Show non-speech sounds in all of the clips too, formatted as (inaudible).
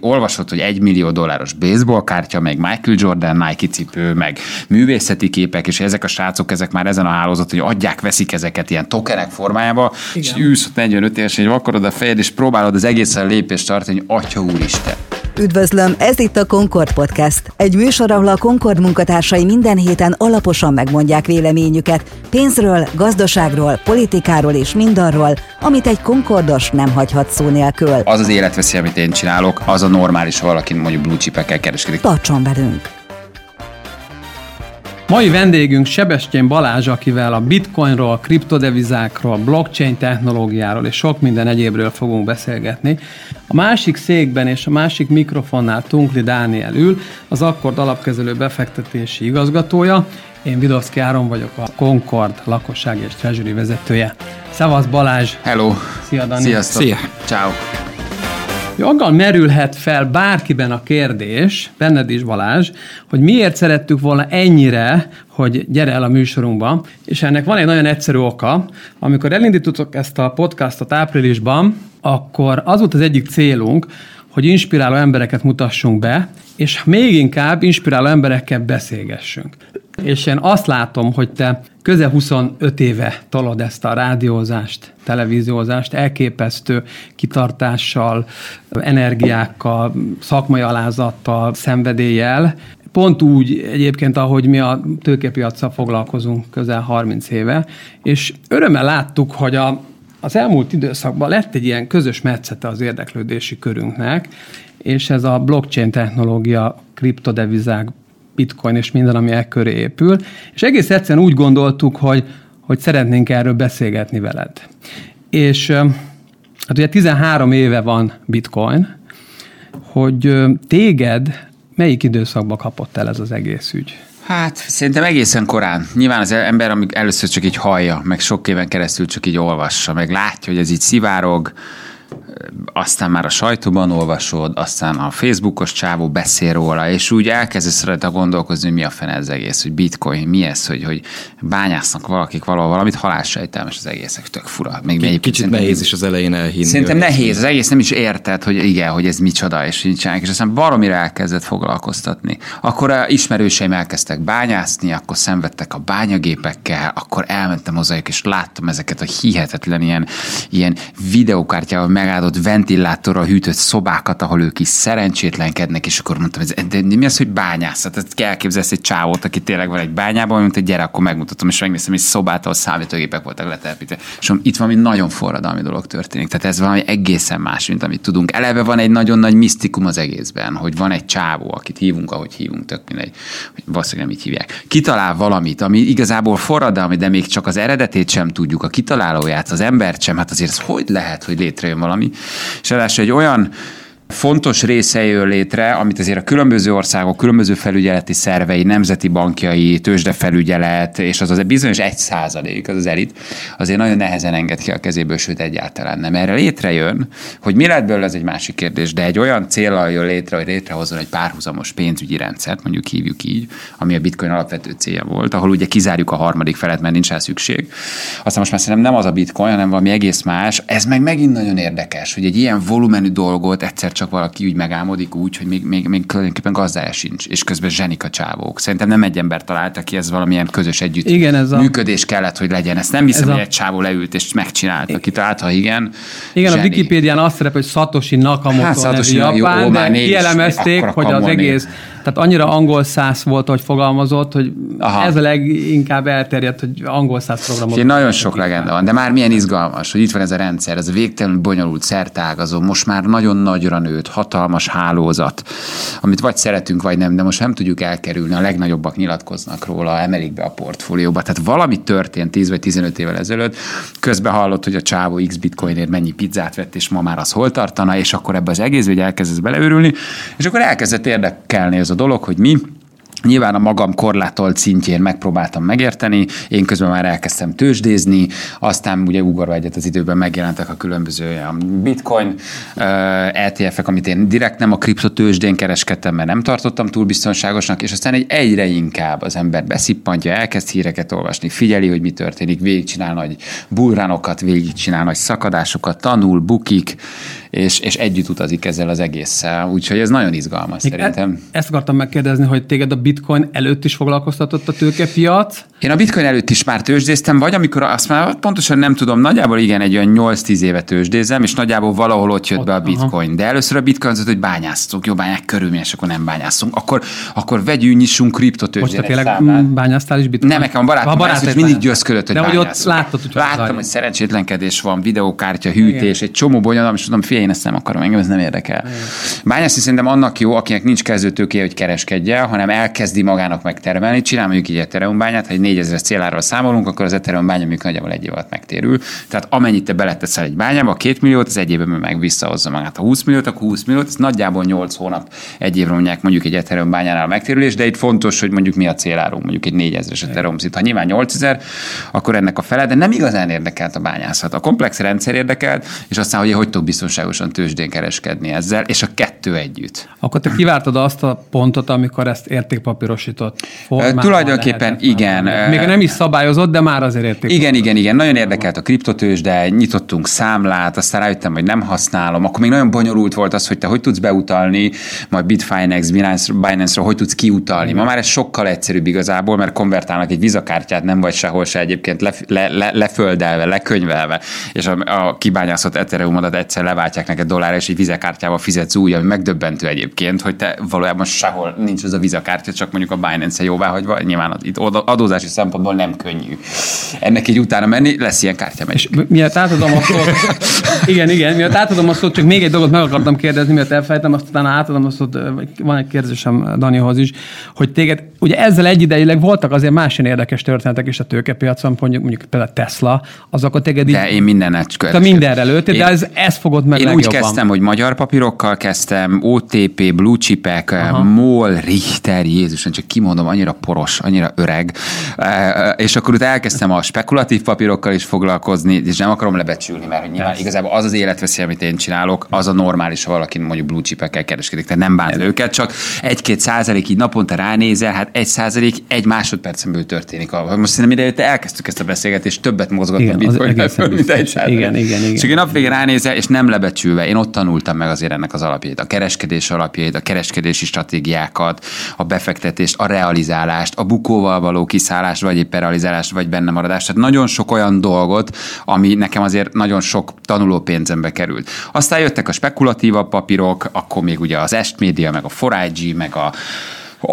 Olvasod, hogy egy millió dolláros baseball kártya, meg Michael Jordan, Nike cipő, meg művészeti képek, és ezek a srácok, ezek már ezen a hálózat, hogy adják, veszik ezeket ilyen tokenek formájába, Igen. és ülsz ott 45 évesen, és vakarod a fejed, és próbálod az egészen lépést tartani, hogy atya úristen. Üdvözlöm, ez itt a Concord Podcast. Egy műsor, ahol a Concord munkatársai minden héten alaposan megmondják véleményüket pénzről, gazdaságról, politikáról és mindarról, amit egy Concordos nem hagyhat szó nélkül. Az az életveszély, amit én csinálok, az a normális valaki mondjuk blue chipekkel kereskedik. Tartson velünk! Mai vendégünk Sebestyén Balázs, akivel a bitcoinról, kriptodevizákról, blockchain technológiáról és sok minden egyébről fogunk beszélgetni. A másik székben és a másik mikrofonnál Tunkli Dániel ül, az Akkord alapkezelő befektetési igazgatója. Én Vidovszki Áron vagyok, a Concord lakosság és treasury vezetője. Szevasz Balázs! Hello! Szia Dani! Sziasztok! Szia! Ciao. Joggal merülhet fel bárkiben a kérdés, benned is Balázs, hogy miért szerettük volna ennyire, hogy gyere el a műsorunkba, és ennek van egy nagyon egyszerű oka. Amikor elindítottuk ezt a podcastot áprilisban, akkor az volt az egyik célunk, hogy inspiráló embereket mutassunk be, és még inkább inspiráló emberekkel beszélgessünk. És én azt látom, hogy te közel 25 éve tolod ezt a rádiózást, televíziózást, elképesztő kitartással, energiákkal, szakmai alázattal, szenvedéllyel, Pont úgy egyébként, ahogy mi a tőkepiacsal foglalkozunk közel 30 éve, és örömmel láttuk, hogy a, az elmúlt időszakban lett egy ilyen közös metszete az érdeklődési körünknek, és ez a blockchain technológia, kriptodevizák, bitcoin és minden, ami e köré épül, és egész egyszerűen úgy gondoltuk, hogy, hogy szeretnénk erről beszélgetni veled. És hát ugye 13 éve van bitcoin, hogy téged melyik időszakban kapott el ez az egész ügy? Hát szerintem egészen korán. Nyilván az ember, amíg először csak így hallja, meg sok éven keresztül csak így olvassa, meg látja, hogy ez így szivárog, aztán már a sajtóban olvasod, aztán a Facebookos csávó beszél róla, és úgy elkezdesz rajta gondolkozni, hogy mi a fene ez egész, hogy bitcoin, mi ez, hogy, hogy bányásznak valakik valahol valamit, halálsejtelmes az egészek, tök fura. Még K- kicsit nehéz is az elején elhinni. Szerintem nehéz, az egész nem is érted, hogy igen, hogy ez micsoda, és nincsenek, és aztán baromira elkezdett foglalkoztatni. Akkor a ismerőseim elkezdtek bányászni, akkor szenvedtek a bányagépekkel, akkor elmentem hozzájuk, és láttam ezeket a hihetetlen ilyen, ilyen videókártyával megáldott ventilátorral hűtött szobákat, ahol ők is szerencsétlenkednek, és akkor mondtam, ez, de mi az, hogy bányászat? Tehát kell képzelsz egy csávót, aki tényleg van egy bányában, mint egy gyere, akkor megmutatom, és megnéztem egy szobát, ahol számítógépek voltak letelepítve. És itt valami nagyon forradalmi dolog történik. Tehát ez valami egészen más, mint amit tudunk. Eleve van egy nagyon nagy misztikum az egészben, hogy van egy csávó, akit hívunk, ahogy hívunk, tök mindegy, hogy valószínűleg nem így hívják. Kitalál valamit, ami igazából forradalmi, de még csak az eredetét sem tudjuk, a kitalálóját, az embert sem, hát azért ez hogy lehet, hogy létrejön valami, és ráadásul egy olyan fontos része jön létre, amit azért a különböző országok, különböző felügyeleti szervei, nemzeti bankjai, tőzsdefelügyelet, és az az bizonyos egy százalék, az az elit, azért nagyon nehezen enged ki a kezéből, sőt egyáltalán nem. Erre létrejön, hogy mi lett belőle, ez egy másik kérdés, de egy olyan céllal jön létre, hogy létrehozzon egy párhuzamos pénzügyi rendszert, mondjuk hívjuk így, ami a bitcoin alapvető célja volt, ahol ugye kizárjuk a harmadik felet, mert nincs rá szükség. Aztán most már szerintem nem az a bitcoin, hanem valami egész más. Ez meg megint nagyon érdekes, hogy egy ilyen volumenű dolgot egyszer csak valaki úgy megálmodik úgy, hogy még, még, még tulajdonképpen gazdája sincs, és közben zsenik a csávók. Szerintem nem egy ember találta ki, ez valamilyen közös együtt igen, ez a... működés kellett, hogy legyen. Ezt nem hiszem, ez hogy a... egy csávó leült és megcsinálta. Kitalálta, ha igen. Igen, zseni. a Wikipédián azt szerepel, hogy Satoshi Nakamoto hát, Satoshi nevű japán, jó, de kielemezték, hogy az egész tehát annyira angol száz volt, hogy fogalmazott, hogy Aha. ez a leginkább elterjedt, hogy angol száz programot. Én nagyon sok legenda van, de már milyen izgalmas, hogy itt van ez a rendszer, ez a végtelenül bonyolult, szertágazó, most már nagyon nagyra nőtt, hatalmas hálózat, amit vagy szeretünk, vagy nem, de most nem tudjuk elkerülni, a legnagyobbak nyilatkoznak róla, emelik be a portfólióba. Tehát valami történt 10 vagy 15 évvel ezelőtt, közben hallott, hogy a csávó X bitcoinért mennyi pizzát vett, és ma már az hol tartana, és akkor ebbe az egész, hogy elkezdesz beleőrülni, és akkor elkezdett érdekelni az a dolog, hogy mi Nyilván a magam korlátolt szintjén megpróbáltam megérteni, én közben már elkezdtem tőzsdézni, aztán ugye ugorva egyet az időben megjelentek a különböző bitcoin uh, ETF-ek, amit én direkt nem a kriptotőzsdén kereskedtem, mert nem tartottam túl biztonságosnak, és aztán egy egyre inkább az ember beszippantja, elkezd híreket olvasni, figyeli, hogy mi történik, végigcsinál nagy burránokat, végigcsinál nagy szakadásokat, tanul, bukik, és, és együtt utazik ezzel az egésszel, úgyhogy ez nagyon izgalmas Még szerintem. E- ezt akartam megkérdezni, hogy téged a bitcoin előtt is foglalkoztatott a tőkepiac? Én a bitcoin előtt is már tőzsdéztem, vagy amikor azt már pontosan nem tudom, nagyjából igen, egy olyan 8-10 éve tőzsdézem, és nagyjából valahol ott jött ott, be a bitcoin. Aha. De először a bitcoin az, hogy bányásztunk, jó bányák körülményes, akkor nem bányászunk. Akkor, akkor vegyünk, nyissunk kriptotőzsdén. Most te tényleg bányáztál is bitcoin? Nem, nekem a barátom, a barátom bányász, mindig győzködött, hogy De hogy ott láttad, hogy Láttam, hogy szerencsétlenkedés van, videókártya, hűtés, igen. egy csomó bonyolulom, és fél, én ezt nem akarom, engem ez nem érdekel. Bányászni szerintem annak jó, akinek nincs kezdőtőkéje, hogy kereskedje, hanem elkezdi magának megtermelni, csinál mondjuk egy Ethereum bányát, ha egy 4000 céláról számolunk, akkor az Ethereum bánya mondjuk nagyjából egy év alatt megtérül. Tehát amennyit te beleteszel egy bányába, a két milliót, az egy évben meg visszahozza magát. A 20 milliót, akkor 20 milliót, ez nagyjából 8 hónap egy évre mondják mondjuk egy Ethereum bányánál megtérülés, de itt fontos, hogy mondjuk mi a célárunk, mondjuk egy 4000-es Ethereum szint. Ha nyilván 8000, akkor ennek a fele, de nem igazán érdekelt a bányászat. A komplex rendszer érdekelt, és aztán, hogy hogy tudok biztonságosan tőzsdén kereskedni ezzel, és a kettő együtt. Akkor te kivártad azt a pontot, amikor ezt értékpapírosított formában Tulajdonképpen igen. Még nem is szabályozott, de már azért érték. Igen, igen, igen. Nagyon érdekelt a kriptotős, de nyitottunk számlát, aztán rájöttem, hogy nem használom. Akkor még nagyon bonyolult volt az, hogy te hogy tudsz beutalni, majd Bitfinex, Binance, Binance-ról hogy tudsz kiutalni. Ma már ez sokkal egyszerűbb igazából, mert konvertálnak egy vizakártyát, nem vagy sehol se egyébként le, le, le, leföldelve, lekönyvelve, és a, a kibányászott Ethereumodat egyszer leváltják neked dollár, és egy vizekártyával fizetsz új, ami megdöbbentő egyébként, hogy te valójában sehol nincs az a vizakártya, csak mondjuk a Binance-e jóvá hagyva. Nyilván itt adózási szempontból nem könnyű ennek egy utána menni, lesz ilyen kártya És miatt átadom a szót, igen, igen, miatt átadom a szót, csak még egy dolgot meg akartam kérdezni, miatt elfelejtem, azt utána átadom a szót, van egy kérdésem Danihoz is, hogy téged, ugye ezzel egyidejileg voltak azért más ilyen érdekes történetek is a tőkepiacon, mondjuk, mondjuk például Tesla, azok a téged De így, én mindenet Te mindenre lőttél, de ez, ez fogod meg Én. Úgy kezdtem, hogy magyar papírokkal kezdtem, OTP, Blue Chipek, MOL, Richter, Jézusen, csak kimondom, annyira poros, annyira öreg. És akkor utána elkezdtem a spekulatív papírokkal is foglalkozni, és nem akarom lebecsülni, mert nyilván igazából az az életveszély, amit én csinálok, az a normális, ha valaki mondjuk blue chipekkel kereskedik, tehát nem bánt őket, csak egy-két százalék így naponta ránézel, hát egy százalék egy másodpercen belül történik. Most szerintem ide elkezdtük ezt a beszélgetést, többet mozgatni bitcoin (laughs) mint egy százalék. Igen, igen, igen. Csak én napvégén ránézel, és nem lebecsülve, én ott tanultam meg azért ennek az alapjait, a kereskedés alapjait, a kereskedési stratégiákat, a befektetést, a realizálást, a bukóval való kiszállást, vagy éppen realizálást, vagy benne maradást. Tehát nagyon sok olyan dolgot, ami nekem azért nagyon sok tanuló pénzembe került. Aztán jöttek a spekulatívabb papírok, akkor még ugye az Est Media, meg a Forágyi, meg a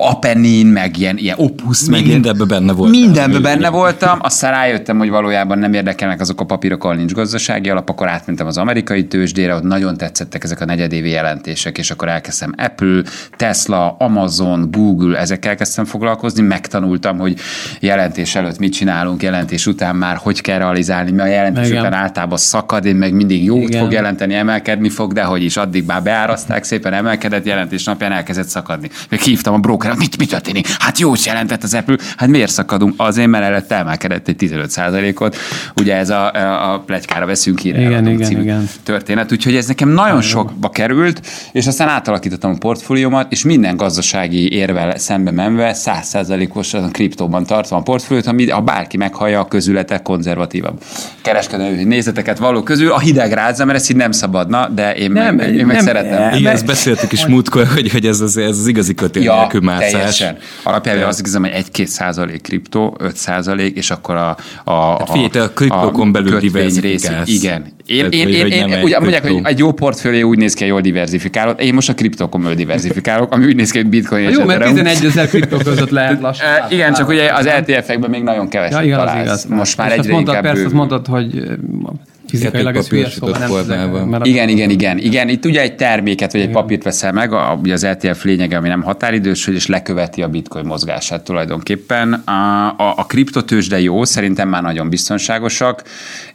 Apennin, meg ilyen, ilyen Opus. Meg mindenben benne voltam. Mindenben benne voltam, aztán rájöttem, hogy valójában nem érdekelnek azok a papírok, ahol nincs gazdasági alap, akkor átmentem az amerikai tőzsdére, ott nagyon tetszettek ezek a negyedévi jelentések, és akkor elkezdtem Apple, Tesla, Amazon, Google, ezekkel kezdtem foglalkozni, megtanultam, hogy jelentés előtt mit csinálunk, jelentés után már hogy kell realizálni, mert a jelentés Igen. után általában szakad, én meg mindig jót Igen. fog jelenteni, emelkedni fog, de hogy is addig már beáraszták, szépen emelkedett, jelentés napján elkezdett szakadni. Még hívtam a broker, mit, mit történik? Hát jó jelentett az Apple, hát miért szakadunk? Azért, mert előtte emelkedett egy 15% ot Ugye ez a, a pletykára veszünk híre. Igen, igen, igen. Történet, úgyhogy ez nekem nagyon sokba került, és aztán átalakítottam a portfóliómat, és minden gazdasági érvel szembe menve 100%-osan a kriptóban tartva a portfóliót, ami ha bárki meghallja a közületek konzervatívabb kereskedő nézeteket való közül, a hideg rázza, mert ezt így nem szabadna, de én nem, meg, én meg nem, szeretem. Igen, ezt beszéltük is múltkor, hogy, hogy ez, az, ez az igazi kötél ja, nélkül mászás. Teljesen. Alapjában azt hiszem, hogy 1-2 százalék kriptó, 5 százalék, és akkor a, a, hát figyelj, a, a kriptókon belül diversifikálsz. Igen. Én, Tehát, én, én, én, úgy, mondják, hogy egy jó portfólió úgy néz ki, hogy jól diversifikálod. Én most a kriptókon belül diversifikálok, ami úgy néz ki, hogy bitcoin és Jó, mert 11 ezer kriptó között lehet lassan. Igen, csak ugye az LTF-ekben még nagyon keveset ja, igaz, találsz. Igaz. Most már egyre inkább Persze, azt mondtad, hogy fizikailag ez hülye szóval Igen, igen, igen, igen. Itt ugye egy terméket vagy egy igen. papírt veszel meg, a, ugye az ETF lényege, ami nem határidős, és leköveti a bitcoin mozgását tulajdonképpen. A, a, a kriptotős, jó, szerintem már nagyon biztonságosak.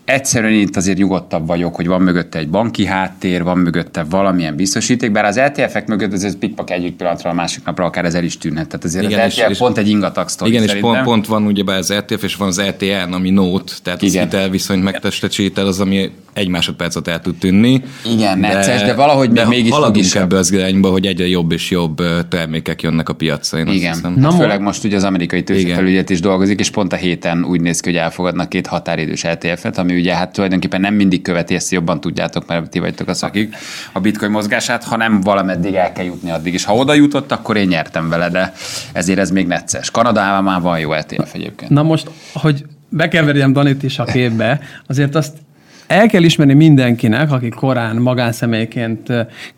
Egyszerűen itt azért nyugodtabb vagyok, hogy van mögötte egy banki háttér, van mögötte valamilyen biztosíték, bár az ETF-ek mögött ez pikpak egyik pillanatra a másik napra akár ez el is tűnhet. Tehát azért igen, az ETF és, pont egy ingatag sztori Igen, szerintem. és pont, pont van ugye az ETF, és van az ETN, ami Note, tehát igen. az hitelviszonyt megtestesítel, az ami egy másodpercet el tud tűnni. Igen, necces, de, de valahogy de mégis haladunk ebbe az irányba, hogy egyre jobb és jobb termékek jönnek a piacra. Én Igen, Na, hát főleg most ugye az amerikai tőzsdefelügyet is dolgozik, és pont a héten úgy néz ki, hogy elfogadnak két határidős ETF-et, ami ugye hát tulajdonképpen nem mindig követi, ezt jobban tudjátok, mert ti vagytok a szakik a bitcoin mozgását, hanem valameddig el kell jutni addig. És ha oda jutott, akkor én nyertem vele, de ezért ez még necces. Kanadában már van jó ETF egyébként. Na most, hogy bekeverjem Danit is a képbe, azért azt el kell ismerni mindenkinek, aki korán magánszemélyként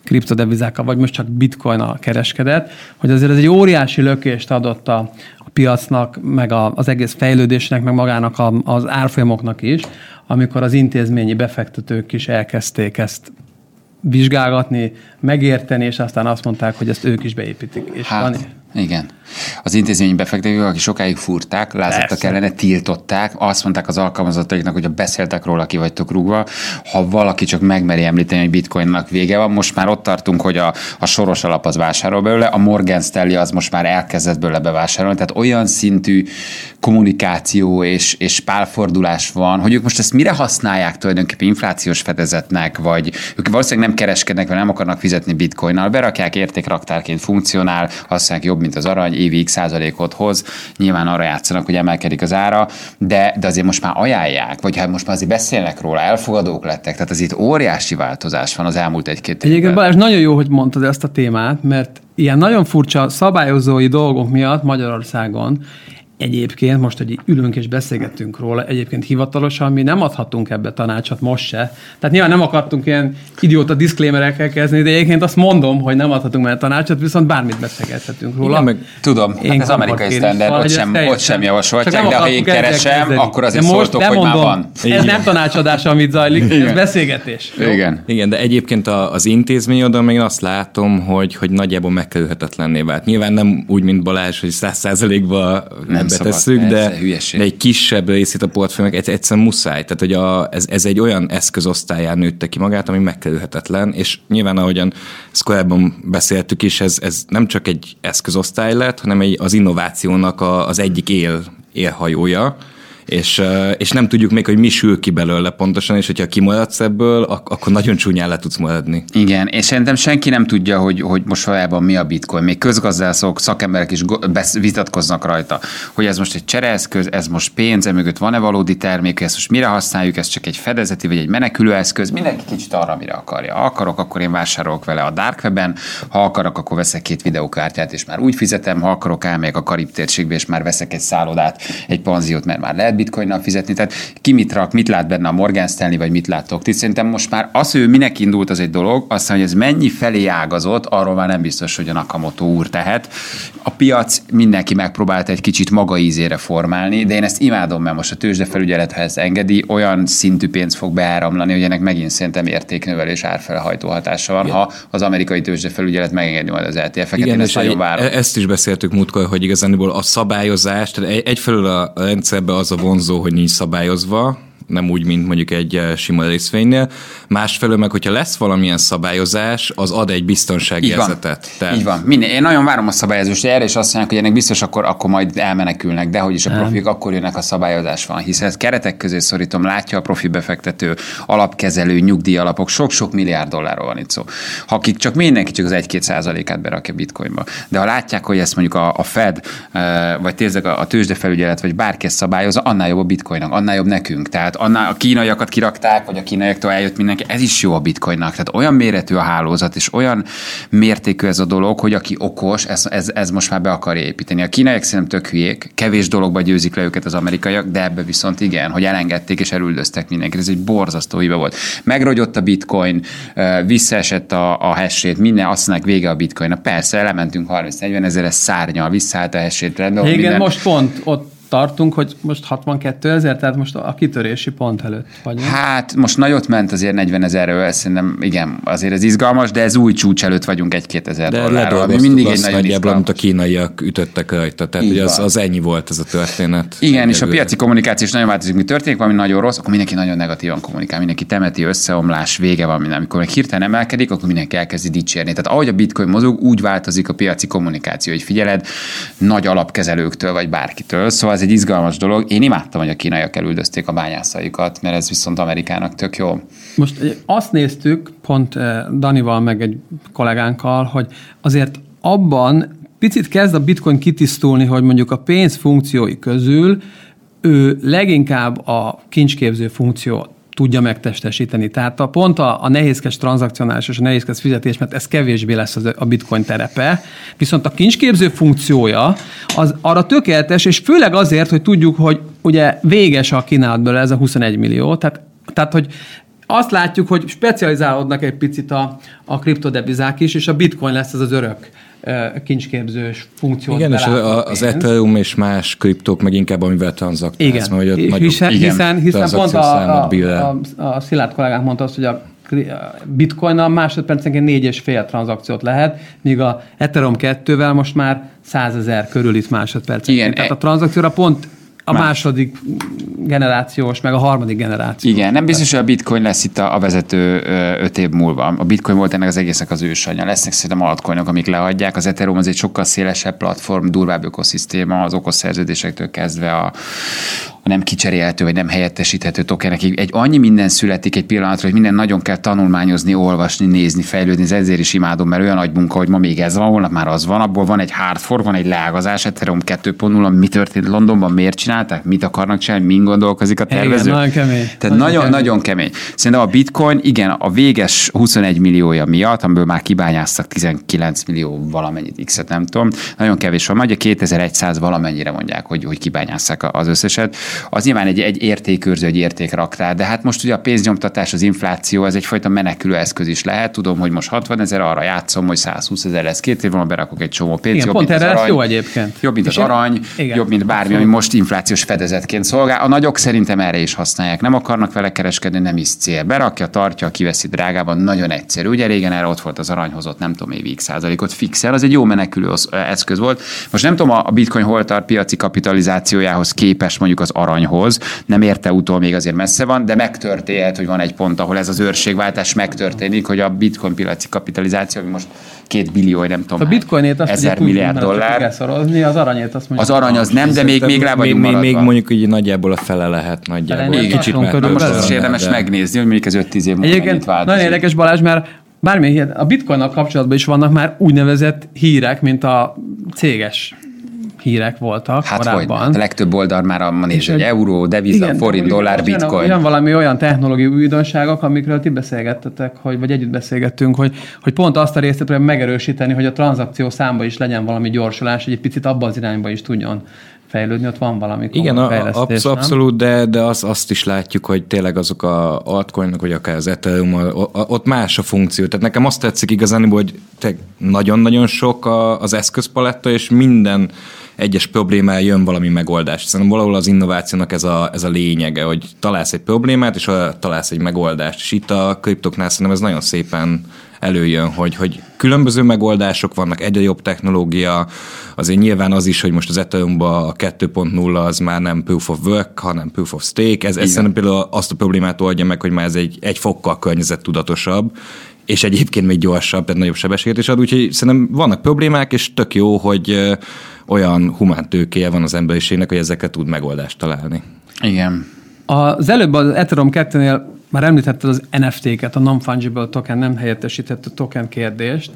kriptodevizákkal, vagy most csak bitcoin kereskedett, hogy azért ez egy óriási lökést adott a, a piacnak, meg a, az egész fejlődésnek, meg magának a, az árfolyamoknak is, amikor az intézményi befektetők is elkezdték ezt vizsgálgatni, megérteni, és aztán azt mondták, hogy ezt ők is beépítik. És hát, van, igen. Az intézményi befektetők, akik sokáig fúrták, lázadtak Persze. ellene, tiltották, azt mondták az alkalmazottaiknak, hogy ha beszéltek róla, ki vagytok rúgva, ha valaki csak megmeri említeni, hogy bitcoinnak vége van, most már ott tartunk, hogy a, a soros alap az vásárol belőle, a Morgan Stanley az most már elkezdett belőle bevásárolni, tehát olyan szintű kommunikáció és, és pálfordulás van, hogy ők most ezt mire használják tulajdonképpen? Inflációs fedezetnek, vagy ők valószínűleg nem kereskednek, vagy nem akarnak fizetni bitcoinnal, berakják értékraktárként funkcionál, mondják, jobb, mint az arany, évi x százalékot hoz, nyilván arra játszanak, hogy emelkedik az ára, de, de azért most már ajánlják, vagy hát most már azért beszélnek róla, elfogadók lettek, tehát az itt óriási változás van az elmúlt egy-két évben. Egyébként Balázs, nagyon jó, hogy mondtad ezt a témát, mert ilyen nagyon furcsa szabályozói dolgok miatt Magyarországon Egyébként most, hogy ülünk és beszélgettünk róla, egyébként hivatalosan mi nem adhatunk ebbe tanácsot most se. Tehát nyilván nem akartunk ilyen idióta diszklémerekkel kezdeni, de egyébként azt mondom, hogy nem adhatunk már tanácsot, viszont bármit beszélgethetünk róla. Igen, meg tudom, én hát az amerikai standard, ott sem, ott sem javasolják, de ha én keresem, kezdeni. akkor azért most szóltok, hogy mondom, már van. Ez Igen. nem tanácsadás, amit zajlik, Igen. ez beszélgetés. Igen. Igen, de egyébként az intézmény oda még azt látom, hogy, hogy nagyjából megkerülhetetlenné vált. Nyilván nem úgy, mint Balázs, hogy száz százalékban betesszük, de, de egy kisebb részét a portfóliónak egyszerűen muszáj. Tehát, hogy a, ez, ez egy olyan eszközosztályán nőtte ki magát, ami megkerülhetetlen, és nyilván ahogyan ezt korábban beszéltük is, ez, ez nem csak egy eszközosztály lett, hanem egy, az innovációnak a, az egyik él, élhajója, és, és nem tudjuk még, hogy mi sül ki belőle pontosan, és hogyha kimaradsz ebből, akkor nagyon csúnyán le tudsz maradni. Igen, és szerintem senki nem tudja, hogy, hogy most valójában mi a bitcoin. Még közgazdászok, szakemberek is vitatkoznak rajta, hogy ez most egy csereeszköz, ez most pénz, emögött van-e valódi termék, ezt most mire használjuk, ez csak egy fedezeti vagy egy menekülő eszköz. Mindenki kicsit arra, mire akarja. Ha akarok, akkor én vásárolok vele a dark webben, ha akarok, akkor veszek két videókártyát, és már úgy fizetem, ha akarok, elmegyek a Karib térségbe, és már veszek egy szállodát, egy panziót, mert már lehet lehet bitcoinnal fizetni, tehát ki mit rak, mit lát benne a Morgan Stanley, vagy mit láttok ti. Szerintem most már az, hogy ő minek indult, az egy dolog, aztán, hogy ez mennyi felé ágazott, arról már nem biztos, hogy a Nakamoto úr tehet. A piac mindenki megpróbált egy kicsit maga ízére formálni, de én ezt imádom, mert most a tőzsdefelügyelet, ha ezt engedi, olyan szintű pénz fog beáramlani, hogy ennek megint szerintem értéknövelés árfelhajtó hatása van, Igen. ha az amerikai tőzsdefelügyelet megengedi majd az ETF-eket. Igen, én ezt nagyon várom. E- ezt is beszéltük múltkor, hogy igazából a szabályozás, tehát egyfelől a rendszerbe az a vonzó, hogy nincs szabályozva, nem úgy, mint mondjuk egy eh, sima részvénynél. Másfelől meg, hogyha lesz valamilyen szabályozás, az ad egy biztonsági Így van. Tehát... Így van. Minden. Én nagyon várom a szabályozást, erre is azt mondják, hogy ennek biztos akkor, akkor majd elmenekülnek, de hogy is a profik akkor jönnek a szabályozás van, hiszen ez keretek közé szorítom, látja a profi befektető, alapkezelő, nyugdíjalapok, sok-sok milliárd dollárról van itt szó. Ha akik csak mindenki csak az 1-2 százalékát berakja bitcoinba. De ha látják, hogy ezt mondjuk a, a Fed, eh, vagy tényleg a, a tőzsdefelügyelet, vagy bárki ezt szabályozza, annál jobb a bitcoinnak, annál jobb nekünk. Tehát tehát annál a kínaiakat kirakták, vagy a kínaiaktól eljött mindenki, ez is jó a bitcoinnak. Tehát olyan méretű a hálózat, és olyan mértékű ez a dolog, hogy aki okos, ez, ez, ez most már be akarja építeni. A kínaiak szerintem tök hülyék, kevés dologba győzik le őket az amerikaiak, de ebbe viszont igen, hogy elengedték és elüldöztek mindenkit. Ez egy borzasztó hiba volt. Megrogyott a bitcoin, visszaesett a, a hessét, minden azt mondják vége a bitcoin. Persze, elementünk 30-40 ezer, ez szárnyal, visszaállt a hessét. Igen, minden... most pont ott tartunk, hogy most 62 ezer, tehát most a kitörési pont előtt vagyunk. Hát most nagyot ment azért 40 ezerről, szerintem igen, azért ez izgalmas, de ez új csúcs előtt vagyunk egy-két ezer dollárról, ami mindig egy nagyon nagyjából, amit a kínaiak ütöttek rajta, tehát hogy az, az ennyi volt ez a történet. Igen, és a piaci kommunikáció is nagyon változik, mi történik, valami nagyon rossz, akkor mindenki nagyon negatívan kommunikál, mindenki temeti, összeomlás, vége van minden. Amikor meg hirtelen emelkedik, akkor mindenki elkezdi dicsérni. Tehát ahogy a bitcoin mozog, úgy változik a piaci kommunikáció, hogy figyeled nagy alapkezelőktől vagy bárkitől. Szóval egy izgalmas dolog. Én imádtam, hogy a kínaiak elüldözték a bányászaikat, mert ez viszont Amerikának tök jó. Most azt néztük, pont Danival, meg egy kollégánkkal, hogy azért abban picit kezd a bitcoin kitisztulni, hogy mondjuk a pénz funkciói közül ő leginkább a kincsképző funkciót tudja megtestesíteni. Tehát a pont a, a nehézkes tranzakcionális és a nehézkes fizetés, mert ez kevésbé lesz az, a bitcoin terepe. Viszont a kincsképző funkciója az arra tökéletes, és főleg azért, hogy tudjuk, hogy ugye véges a kínálatból ez a 21 millió, tehát, tehát hogy azt látjuk, hogy specializálódnak egy picit a, a kriptodebizák is, és a bitcoin lesz ez az örök kincsképzős funkciót Igen, és az, az Ethereum és más kriptók meg inkább amivel tranzaktálsz. Igen, mert, hogy hiszen, igen, hiszen, hiszen pont a, a, a, a Szilárd kollégánk mondta azt, hogy a bitcoin a másodpercenként négy és fél tranzakciót lehet, míg a Ethereum 2-vel most már százezer körül itt másodpercenként. Igen, Tehát a tranzakcióra pont a Más. második generációs, meg a harmadik generáció. Igen, nem biztos, hogy a bitcoin lesz itt a, a vezető öt év múlva. A bitcoin volt ennek az egésznek az ősanyja. Lesznek szerintem altcoinok, amik leadják. Az Ethereum az egy sokkal szélesebb platform, durvább ökoszisztéma, az okos szerződésektől kezdve a, a nem kicserélhető vagy nem helyettesíthető tokenek. Egy annyi minden születik egy pillanatra, hogy minden nagyon kell tanulmányozni, olvasni, nézni, fejlődni. Ez ezért is imádom, mert olyan nagy munka, hogy ma még ez van, holnap már az van, abból van egy hard fork, van egy leágazás, Ethereum 2.0, mi történt Londonban, miért csinálták, mit akarnak csinálni, min gondolkozik a tervező. Igen, nagyon kemény. Tehát nagyon, nagyon, nagyon kemény. Szerintem a bitcoin, igen, a véges 21 milliója miatt, amiből már kibányáztak 19 millió valamennyit, x nem tudom, nagyon kevés van, ugye 2100 valamennyire mondják, hogy, hogy kibányásszák az összeset az nyilván egy, egy értékőrző, egy értékraktár, de hát most ugye a pénznyomtatás, az infláció, ez egyfajta menekülő eszköz is lehet. Tudom, hogy most 60 ezer, arra játszom, hogy 120 ezer lesz két év van, berakok egy csomó pénzt. Igen, jobb, pont erre arany, jó egyébként. Jobb, mint az arany, igen. jobb, mint bármi, ami most inflációs fedezetként szolgál. A nagyok szerintem erre is használják. Nem akarnak vele kereskedni, nem is cél. Berakja, tartja, kiveszi drágában, nagyon egyszerű. Ugye régen erre ott volt az aranyhozott, nem tudom, évig százalékot fixel, az egy jó menekülő eszköz volt. Most nem tudom, a bitcoin hol tart piaci kapitalizációjához képest mondjuk az aranyhoz, nem érte utol, még azért messze van, de megtörténhet, hogy van egy pont, ahol ez az őrségváltás megtörténik, hogy a bitcoin piaci kapitalizáció, ami most két billió, nem tudom, a bitcoinét azt ezer milliárd dollár. Szorozni, az aranyét azt mondjuk. Az arany az nem, de még, még rá vagyunk még, még, mondjuk így nagyjából a fele lehet nagyjából. Igen, kicsit mert most az is érdemes megnézni, hogy mondjuk ez 5-10 év múlva Egyébként nagyon érdekes Balázs, mert bármilyen a bitcoinnal kapcsolatban is vannak már úgynevezett hírek, mint a céges hírek voltak hát korábban. Hát a legtöbb oldal már a néz, hogy euró, deviza, igen, forint, dollár, bitcoin. Olyan valami olyan technológiai újdonságok, amikről ti beszélgettetek, hogy, vagy együtt beszélgettünk, hogy, hogy pont azt a részt megerősíteni, hogy a tranzakció számba is legyen valami gyorsulás, hogy egy picit abba az irányba is tudjon fejlődni, ott van valami Igen, a, absz- abszolút, de, de az, azt is látjuk, hogy tényleg azok a altcoinok, vagy akár az Ethereum, ott más a funkció. Tehát nekem azt tetszik igazán, hogy nagyon-nagyon sok az eszközpaletta, és minden egyes problémája jön valami megoldás. Szerintem valahol az innovációnak ez a, ez a lényege, hogy találsz egy problémát, és találsz egy megoldást. És itt a kriptoknál szerintem ez nagyon szépen előjön, hogy, hogy különböző megoldások vannak, egyre jobb technológia, azért nyilván az is, hogy most az ethereum a 2.0 az már nem proof of work, hanem proof of stake, ez, ez szerintem például azt a problémát oldja meg, hogy már ez egy, egy fokkal környezettudatosabb, és egyébként még gyorsabb, tehát nagyobb sebességet is ad, úgyhogy szerintem vannak problémák, és tök jó, hogy olyan humán tőkéje van az emberiségnek, hogy ezeket tud megoldást találni. Igen. Az előbb az Ethereum 2-nél már említetted az NFT-ket, a non-fungible token, nem helyettesített token kérdést,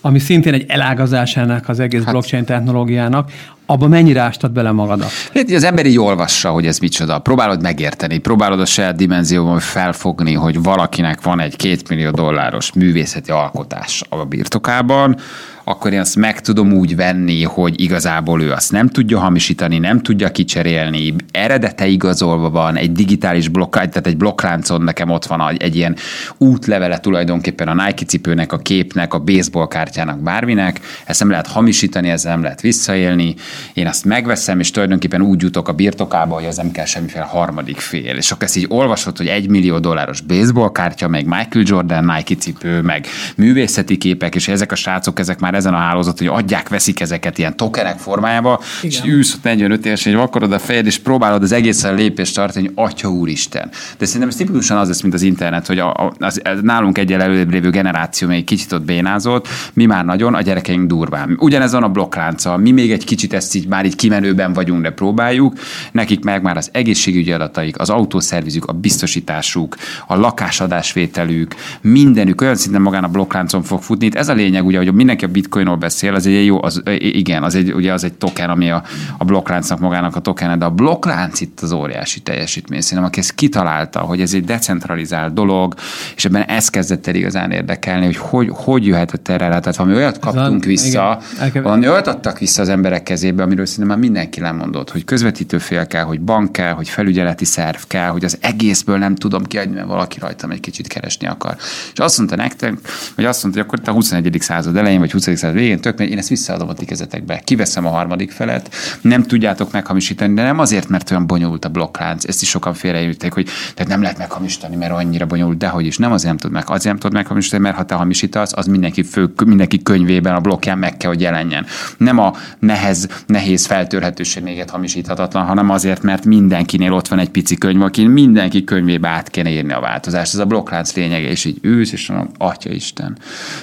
ami szintén egy elágazás ennek az egész hát, blockchain technológiának abba mennyire ástad bele magadat? Az ember így olvassa, hogy ez micsoda. Próbálod megérteni, próbálod a saját dimenzióban felfogni, hogy valakinek van egy két millió dolláros művészeti alkotás a birtokában, akkor én azt meg tudom úgy venni, hogy igazából ő azt nem tudja hamisítani, nem tudja kicserélni, eredete igazolva van, egy digitális blokk, tehát egy blokkláncon nekem ott van egy ilyen útlevele tulajdonképpen a Nike cipőnek, a képnek, a baseball kártyának, bárminek, ezt nem lehet hamisítani, ezzel nem lehet visszaélni, én azt megveszem, és tulajdonképpen úgy jutok a birtokába, hogy az nem kell semmiféle harmadik fél. És akkor ezt így olvasod, hogy egy millió dolláros baseball kártya, meg Michael Jordan Nike cipő, meg művészeti képek, és ezek a srácok, ezek már ezen a hálózaton, hogy adják, veszik ezeket ilyen tokenek formájába, Igen. és ülsz ott 45 éves, hogy vakarod a fejed, és próbálod az egészen lépést tartani, hogy atya úristen. De szerintem ez tipikusan az lesz, mint az internet, hogy a, a, az, az, nálunk egy előbb lévő generáció még kicsit ott bénázott, mi már nagyon, a gyerekeink durván. Ugyanez van a blokklánca, mi még egy kicsit ezt így már így kimenőben vagyunk, de próbáljuk. Nekik meg már az egészségügyi adataik, az autószervizük, a biztosításuk, a lakásadásvételük, mindenük olyan szinten magán a blokkláncon fog futni. Itt ez a lényeg, ugye, hogy mindenki a bitcoinról beszél, az egy jó, az, igen, az egy, ugye az egy token, ami a, a blokkláncnak magának a token, de a blokklánc itt az óriási teljesítmény. Szerintem, aki ezt kitalálta, hogy ez egy decentralizált dolog, és ebben ez kezdett el igazán érdekelni, hogy hogy, hogy jöhetett erre rá. Tehát valami olyat kaptunk van, vissza, igen, valami olyat adtak vissza az emberek kezébe, amiről szerintem már mindenki lemondott, hogy közvetítő fél kell, hogy bank kell, hogy felügyeleti szerv kell, hogy az egészből nem tudom kiadni, mert valaki rajtam egy kicsit keresni akar. És azt mondta nektek, hogy azt mondta, hogy akkor te a 21. század elején, vagy 20. század végén tök, én ezt visszaadom a ti kezetekbe. Kiveszem a harmadik felet, nem tudjátok meghamisítani, de nem azért, mert olyan bonyolult a blokklánc. Ezt is sokan félreérték, hogy tehát nem lehet meghamisítani, mert annyira bonyolult, de hogy is. Nem azért nem tud meg, azért nem tud meghamisítani, mert ha te hamisítasz, az mindenki, fő, mindenki könyvében, a blokkján meg kell, hogy jelenjen. Nem a nehez, nehéz feltörhetőséget hamisíthatatlan, hanem azért, mert mindenkinél ott van egy pici könyv, aki mindenki könyvébe át kéne írni a változást. Ez a blokklánc lényege, és így ősz, és mondom, atya Isten.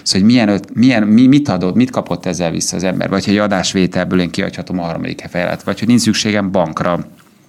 Szóval, hogy milyen, milyen, mi, mit adott, mit kapott ezzel vissza az ember, vagy hogy egy adásvételből én kiadhatom a harmadik fejelet, vagy hogy nincs szükségem bankra,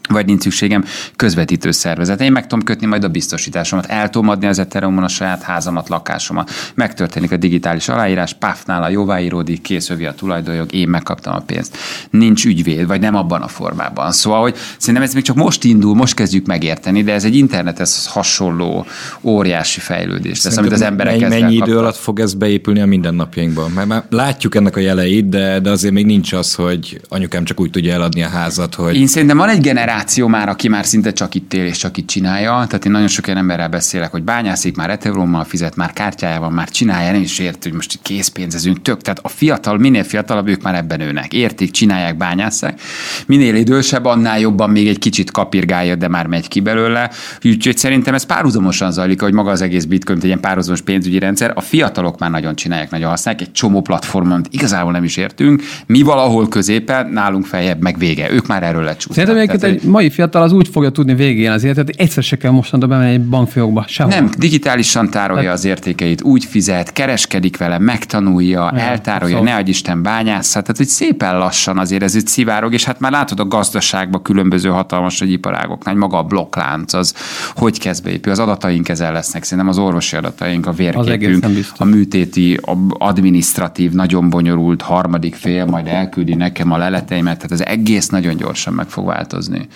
vagy nincs szükségem közvetítő szervezet. Én meg tudom kötni majd a biztosításomat, el tudom adni az Ethereumon a saját házamat, lakásomat. Megtörténik a digitális aláírás, páfnál a jóváíródik, készövi a tulajdonjog, én megkaptam a pénzt. Nincs ügyvéd, vagy nem abban a formában. Szóval, hogy szerintem ez még csak most indul, most kezdjük megérteni, de ez egy internethez hasonló óriási fejlődés lesz, amit az emberek mennyi, mennyi idő alatt fog ez beépülni a mindennapjainkban? Mert már látjuk ennek a jeleit, de, de azért még nincs az, hogy anyukám csak úgy tudja eladni a házat, hogy... Én szerintem van egy generáció, generáció már, aki már szinte csak itt él és csak itt csinálja. Tehát én nagyon sok olyan emberrel beszélek, hogy bányászik, már Ethereummal fizet, már kártyájával, már csinálja, nem is ért, hogy most készpénzezünk tök. Tehát a fiatal, minél fiatalabb, ők már ebben őnek. Értik, csinálják, bányásszák. Minél idősebb, annál jobban még egy kicsit kapirgálja, de már megy ki belőle. Úgyhogy szerintem ez párhuzamosan zajlik, hogy maga az egész bitcoin egy ilyen párhuzamos pénzügyi rendszer. A fiatalok már nagyon csinálják, nagyon használják, egy csomó platformon igazából nem is értünk. Mi valahol középen, nálunk feljebb, meg vége. Ők már erről lecsúsztak. Szerintem egy mai fiatal az úgy fogja tudni végén az életet, hogy egyszer se kell mostantól bemenni egy bankfiókba. Sehol. Nem, digitálisan tárolja hát, az értékeit, úgy fizet, kereskedik vele, megtanulja, ja, eltárolja, szóval. ne adj Isten bányásza. Tehát, hogy szépen lassan azért ez itt szivárog, és hát már látod a gazdaságban különböző hatalmas nagy iparágoknál, maga a blokklánc, az hogy kezd beépül. Az adataink ezzel lesznek, szerintem az orvosi adataink, a vérképünk, a műtéti, a administratív, nagyon bonyolult harmadik fél, majd elküldi nekem a leleteimet, tehát az egész nagyon gyorsan meg fog változni.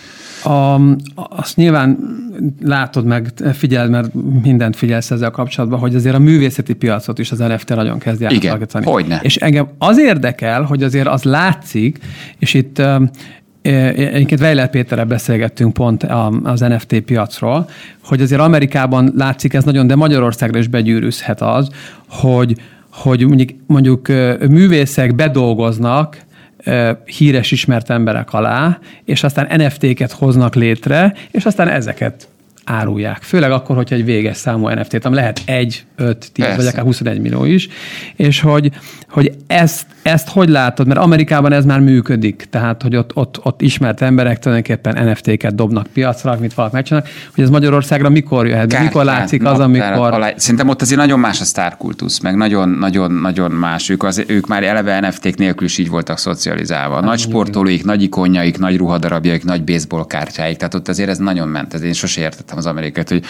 A, azt nyilván látod meg, figyeld, mert mindent figyelsz ezzel kapcsolatban, hogy azért a művészeti piacot is az NFT nagyon kezdi átalakítani. Igen, hogyne. És engem az érdekel, hogy azért az látszik, és itt Egyébként Weiler Péterrel beszélgettünk pont az NFT piacról, hogy azért Amerikában látszik ez nagyon, de Magyarországra is begyűrűzhet az, hogy, hogy mondjuk, mondjuk művészek bedolgoznak híres, ismert emberek alá, és aztán NFT-ket hoznak létre, és aztán ezeket árulják. Főleg akkor, hogyha egy véges számú NFT-t, ami lehet 1, 5, 10 Persze. vagy akár 21 millió is, és hogy, hogy ezt, ezt hogy látod? Mert Amerikában ez már működik, tehát hogy ott, ott, ott ismert emberek tulajdonképpen NFT-ket dobnak piacra, amit valaki megcsinálnak, hogy ez Magyarországra mikor jöhet, Kártyán, mikor látszik az, amikor... Alá... Szerintem ott azért nagyon más a sztárkultusz, meg nagyon-nagyon más. Ők, az, ők már eleve NFT-k nélkül is így voltak szocializálva. Nagy sportolóik, nagy ikonjaik, nagy ruhadarabjaik, nagy baseball kártyáik, tehát ott azért ez nagyon ment. Ez én sose értettem az Amerikát, hogy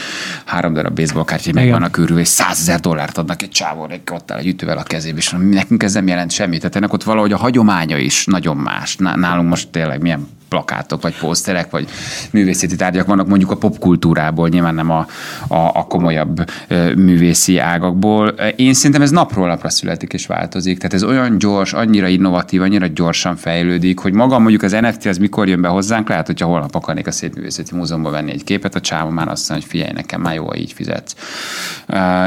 három darab baseball kártya meg vannak körül, és százezer dollárt adnak egy csávóra, egy ott áll egy ütővel a kezébe, és nekünk ez nem jelent semmit. Tehát ennek ott valahogy a hagyománya is nagyon más. Nálunk most tényleg milyen plakátok, vagy poszterek, vagy művészeti tárgyak vannak mondjuk a popkultúrából, nyilván nem a, a, a komolyabb művészi ágakból. Én szerintem ez napról napra születik és változik. Tehát ez olyan gyors, annyira innovatív, annyira gyorsan fejlődik, hogy maga mondjuk az NFT az mikor jön be hozzánk, lehet, hogyha holnap akarnék a Szépművészeti Múzeumban venni egy képet, a csáva már azt mondja, hogy figyelj nekem, már jó, így fizetsz.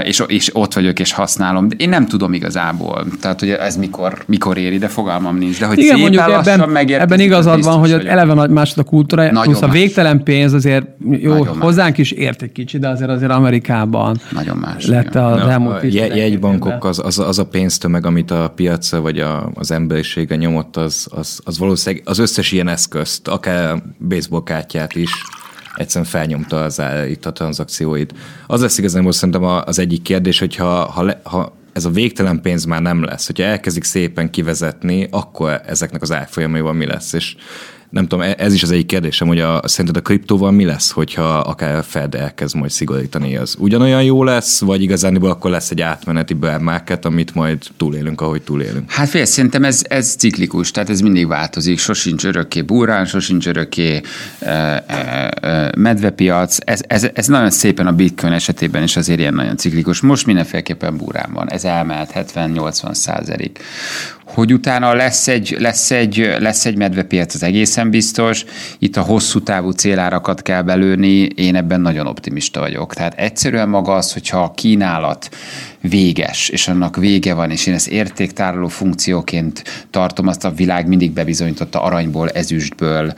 És, és ott vagyok és használom. De én nem tudom igazából, tehát hogy ez mikor, mikor éri, de fogalmam nincs. De hogy Igen, mondjuk ebben, ebben igazad van, hogy eleve más a kultúra, Nagyon plusz más. a végtelen pénz azért jó, Nagyon hozzánk más. is ért egy kicsit, de azért azért Amerikában Nagyon más, lett a az elmúlt a Jegybankok, az, az, az, a pénztömeg, amit a piac vagy a, az emberisége nyomott, az, az, az valószínűleg az összes ilyen eszközt, akár baseball kártyát is, egyszerűen felnyomta az itt a tranzakcióit. Az lesz igazából szerintem az egyik kérdés, hogyha ha, ha ez a végtelen pénz már nem lesz. Hogyha elkezdik szépen kivezetni, akkor ezeknek az árfolyamaival mi lesz. És nem tudom, e- ez is az egyik kérdésem, hogy a, szerinted a kriptóval mi lesz, hogyha akár a Fed elkezd majd szigorítani, az ugyanolyan jó lesz, vagy igazániból akkor lesz egy átmeneti bear market, amit majd túlélünk, ahogy túlélünk? Hát fél, szerintem ez, ez ciklikus, tehát ez mindig változik, sosincs örökké búrán, sosincs örökké e, e, medvepiac, ez, ez, ez nagyon szépen a bitcoin esetében is azért ilyen nagyon ciklikus. Most mindenféleképpen búrán van, ez elmehet 70-80 százalék hogy utána lesz egy, lesz egy, lesz egy medvepiac, az egészen biztos. Itt a hosszú távú célárakat kell belőni, én ebben nagyon optimista vagyok. Tehát egyszerűen maga az, hogyha a kínálat véges, és annak vége van, és én ezt értéktároló funkcióként tartom, azt a világ mindig bebizonyította aranyból, ezüstből,